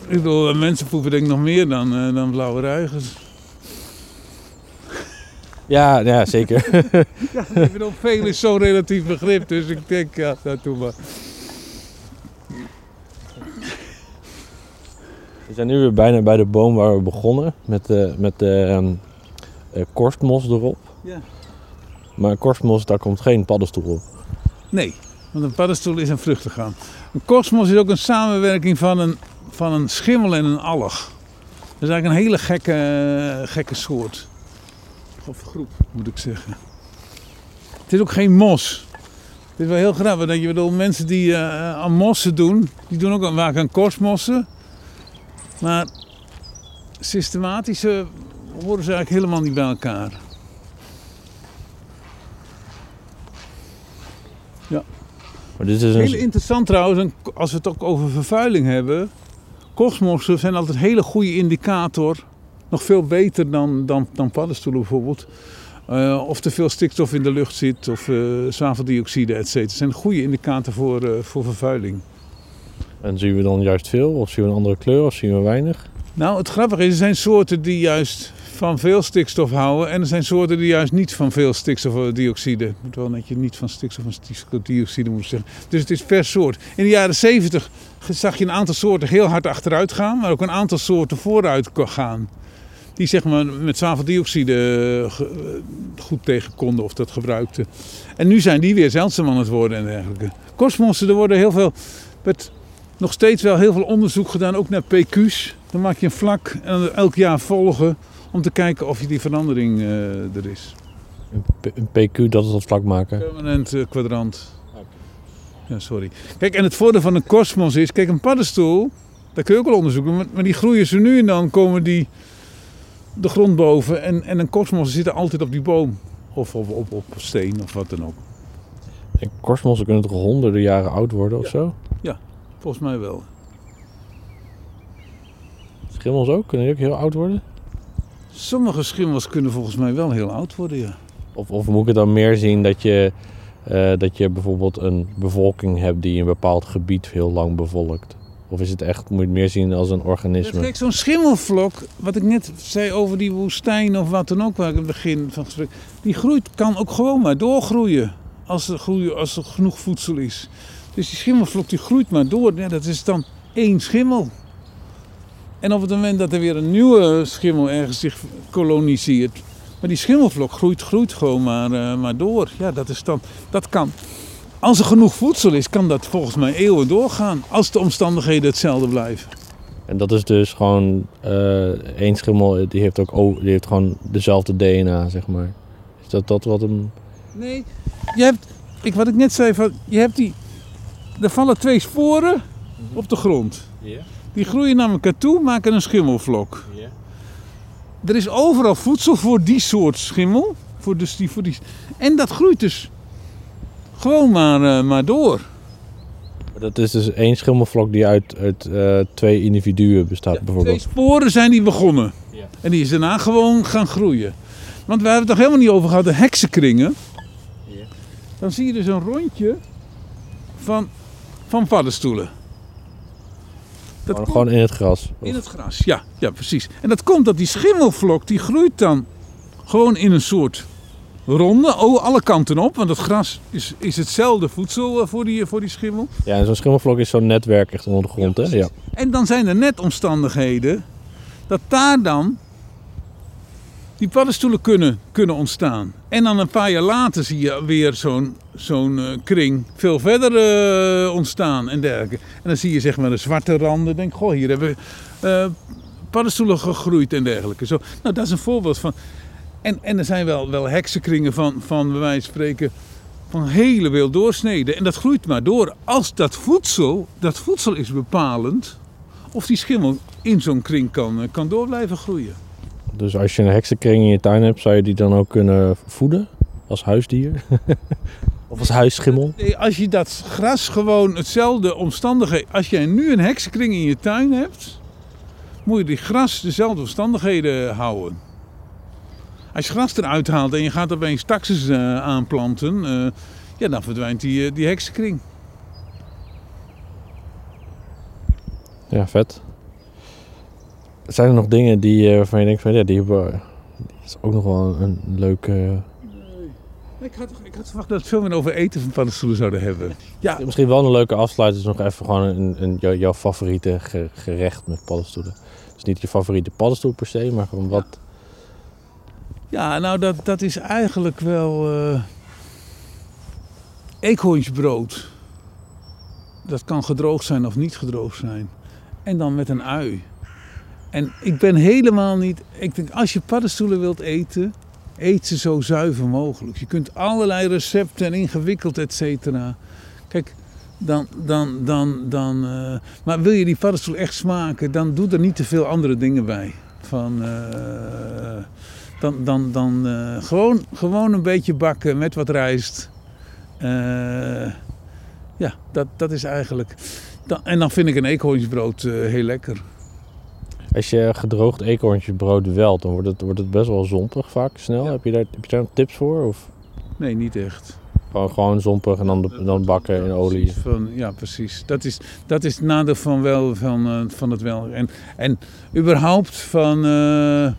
Ik bedoel, eh, mensen poepen denk ik nog meer dan, eh, dan blauwe reigers. Ja, ja zeker. *laughs* Ja, ik bedoel, veel is zo'n relatief begrip, dus ik denk, ja, dat doe maar. We zijn nu weer bijna bij de boom waar we begonnen. Met de, met de ehm, eh, korstmos erop. Ja. Maar korstmos, daar komt geen paddenstoel op. Nee, want een paddenstoel is een vruchtengaan. Een kosmos is ook een samenwerking van een, van een schimmel en een alg. Dat is eigenlijk een hele gekke, eh, gekke soort. Of groep, moet ik zeggen. Het is ook geen mos. Het is wel heel grappig. Dat je bedoel, mensen die eh, aan mossen doen, die doen ook vaak aan korstmossen. Maar systematisch horen ze eigenlijk helemaal niet bij elkaar. Maar dit is Heel een... interessant trouwens, en als we het ook over vervuiling hebben. Kosmossen zijn altijd een hele goede indicator. Nog veel beter dan, dan, dan paddenstoelen bijvoorbeeld. Eh, of er veel stikstof in de lucht zit, of eh zwaveldioxide, et cetera. zijn goede indicator voor, eh, voor vervuiling. En zien we dan juist veel? Of zien we een andere kleur? Of zien we weinig? Nou, het grappige is, er zijn soorten die juist van veel stikstof houden. En er zijn soorten die juist niet van veel stikstofdioxide. Ik moet wel netjes niet van stikstof en stikstofdioxide moeten zeggen. Dus het is per soort. In de jaren 70 zag je een aantal soorten heel hard achteruit gaan. Maar ook een aantal soorten vooruit gaan. Die zeg maar met zwaveldioxide eh, eh, goed tegen konden of dat gebruikten. En nu zijn die weer zeldzaam aan het worden en dergelijke. Kosmossen, er worden heel veel... werd nog steeds wel heel veel onderzoek gedaan, ook naar PQ's. Dan maak je een vlak en elk jaar volgen om te kijken of je die verandering eh, er is. Een, PQ, dat is dat vlak maken. Permanent eh, kwadrant. Ja, sorry. Kijk, en het voordeel van een kosmos is, kijk, een paddenstoel, daar kun je ook wel onderzoeken, maar, maar die groeien ze nu en dan komen die de grond boven. En, en een kosmos zit er altijd op die boom. Of op, op, op steen of wat dan ook. En korstmossen kunnen toch honderden jaren oud worden of Ja. zo? Volgens mij wel. Schimmels ook? Kunnen die ook heel oud worden? Sommige schimmels kunnen volgens mij wel heel oud worden, ja. Of, of moet ik het dan meer zien dat je, eh, dat je bijvoorbeeld een bevolking hebt die een bepaald gebied heel lang bevolkt? Of is het echt, moet je het meer zien als een organisme? kijk, zo'n schimmelvlok, wat ik net zei over die woestijn of wat dan ook, waar ik in het begin van het gesprek, die groeit, kan ook gewoon maar doorgroeien. Als er, groeien, als er genoeg voedsel is. Dus die schimmelvlok die groeit maar door. Ja, dat is dan één schimmel. En op het moment dat er weer een nieuwe schimmel ergens zich koloniseert. Maar die schimmelvlok groeit, groeit gewoon maar, eh, maar door. Ja, dat, is dan, dat kan. Als er genoeg voedsel is, kan dat volgens mij eeuwen doorgaan. Als de omstandigheden hetzelfde blijven. En dat is dus gewoon eh één schimmel, die heeft ook die heeft gewoon dezelfde DNA, zeg maar. Is dat dat wat hem. Nee, je hebt, ik, wat ik net zei, van, je hebt die, er vallen twee sporen op de grond. Die groeien naar elkaar toe, maken een schimmelvlok. Er is overal voedsel voor die soort schimmel. Voor dus die, voor die, en dat groeit dus gewoon maar, eh, maar door. Dat is dus één schimmelvlok die uit, uit eh, twee individuen bestaat, Twee bijvoorbeeld. sporen zijn die begonnen. Ja. En die is daarna gewoon gaan groeien. Want we hebben het nog helemaal niet over gehad, de heksenkringen. Ja. Dan zie je dus een rondje van, van paddenstoelen. Dat Gewoon, komt gewoon in het gras. in het gras, ja, ja, precies. En dat komt dat die schimmelvlok, die groeit dan gewoon in een soort ronde, oh, alle kanten op. Want het gras is, is hetzelfde voedsel eh, voor die, voor die schimmel. Ja, en zo'n schimmelvlok is zo'n netwerk echt onder de grond, Ja, hè? Ja. En dan zijn er net omstandigheden dat daar dan die paddenstoelen kunnen, kunnen ontstaan. En dan een paar jaar later zie je weer zo'n zo'n eh, kring veel verder eh, ontstaan en dergelijke. En dan zie je zeg maar de zwarte randen. Denk, goh, hier hebben eh, paddenstoelen gegroeid en dergelijke. Zo, nou, dat is een voorbeeld van. En, en er zijn wel, wel heksenkringen van, van, bij van spreken, van hele wild doorsneden. En dat groeit maar door. Als dat voedsel, dat voedsel is bepalend of die schimmel in zo'n kring kan, kan door blijven groeien. Dus als je een heksenkring in je tuin hebt, zou je die dan ook kunnen voeden als huisdier? *laughs* of als huisschimmel? Nee, Als je dat gras gewoon hetzelfde omstandigheden... Als jij nu een heksenkring in je tuin hebt... moet je die gras dezelfde omstandigheden houden. Als je gras eruit haalt en je gaat opeens taxus eh, aanplanten... eh, ja, dan verdwijnt die, eh, die heksenkring. Ja, vet. Zijn er nog dingen die, eh, waarvan je denkt van ja, die hebben... Die is ook nog wel een, een leuke... Ik had, ik had verwacht dat we veel meer over eten van paddenstoelen zouden hebben. Ja, Misschien wel een leuke afsluiting is nog even gewoon een, een, jou- jouw favoriete ge- gerecht met paddenstoelen. Dus niet je favoriete paddenstoel per se, maar gewoon wat... Ja, nou dat, dat is eigenlijk wel eh eekhoornsbrood. Dat kan gedroogd zijn of niet gedroogd zijn. En dan met een ui. En ik ben helemaal niet... Ik denk, als je paddenstoelen wilt eten, eet ze zo zuiver mogelijk. Je kunt allerlei recepten en ingewikkeld, et cetera. Kijk, dan... dan, dan, dan eh, maar wil je die paddenstoel echt smaken, dan doe er niet te veel andere dingen bij. Van... eh, dan, dan, dan eh, gewoon, gewoon een beetje bakken met wat rijst. Ja, dat, dat is eigenlijk. En dan vind ik een eekhoornsbrood heel lekker. Als je gedroogd eekhoorntjesbrood welt, dan wordt het, wordt het best wel zompig vaak, snel. Ja. Heb, je daar, heb je daar tips voor? Of Nee, niet echt. gewoon, gewoon zompig en dan, dan bakken in olie? Van, ja, precies. Dat is, dat is het nadeel van, wel, van, eh, van het wel. En, en überhaupt van. eh,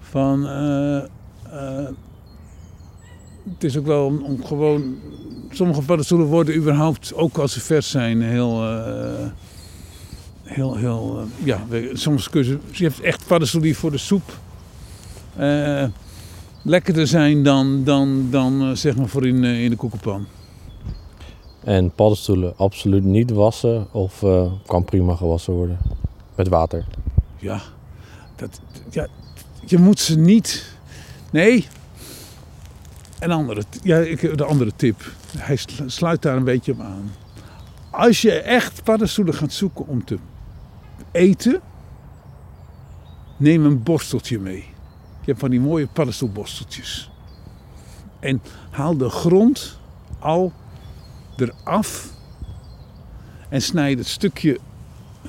van eh, het is ook wel om, om gewoon. Sommige paddenstoelen worden überhaupt, ook als ze vers zijn, heel. Heel, heel eh, ja, soms kun je. Je hebt echt paddenstoelen die voor de soep. eh, lekkerder zijn dan, dan, dan eh, zeg maar voor in, in de koekenpan. En paddenstoelen absoluut niet wassen of kan prima gewassen worden? Met water. Ja, dat, ja, je moet ze niet. Nee. Een andere, ja, ik, de andere tip. Hij sl- sluit daar een beetje op aan. Als je echt paddenstoelen gaat zoeken om te eten, neem een borsteltje mee. Je hebt van die mooie paddenstoelborsteltjes. En haal de grond al eraf en snijd het stukje eh,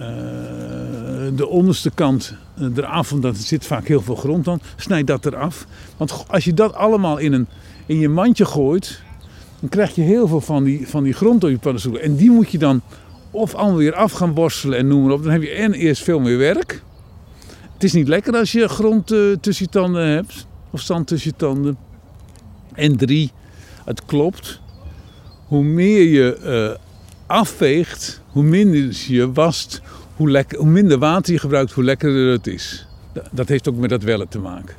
de onderste kant eraf, omdat er zit vaak heel veel grond aan. Snijd dat eraf. Want als je dat allemaal in, een, in je mandje gooit, dan krijg je heel veel van die, van die grond door je paddenstoelen. En die moet je dan of allemaal weer af gaan borstelen en noem maar op. Dan heb je en eerst veel meer werk. Het is niet lekker als je grond eh, tussen je tanden hebt. Of zand tussen je tanden. En drie, het klopt. Hoe meer je eh, afveegt, hoe minder je wast, hoe, lekker, minder water je gebruikt, hoe lekkerder het is. Da- Dat heeft ook met dat wellen te maken.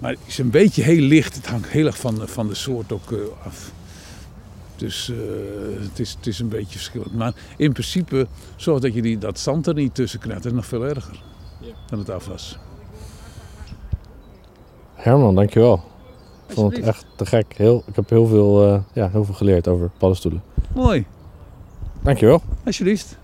Maar het is een beetje heel licht. Het hangt heel erg van, van de soort ook eh, af. Dus eh, het, is, het is een beetje verschillend. Maar in principe, zorg dat je die, dat zand er niet tussen krijgt. Dat is nog veel erger dan het afwas. Herman, dankjewel. Ik vond het echt te gek. Heel, ik heb heel veel, eh, ja, heel veel geleerd over paddenstoelen. Mooi, Dankjewel. alsjeblieft.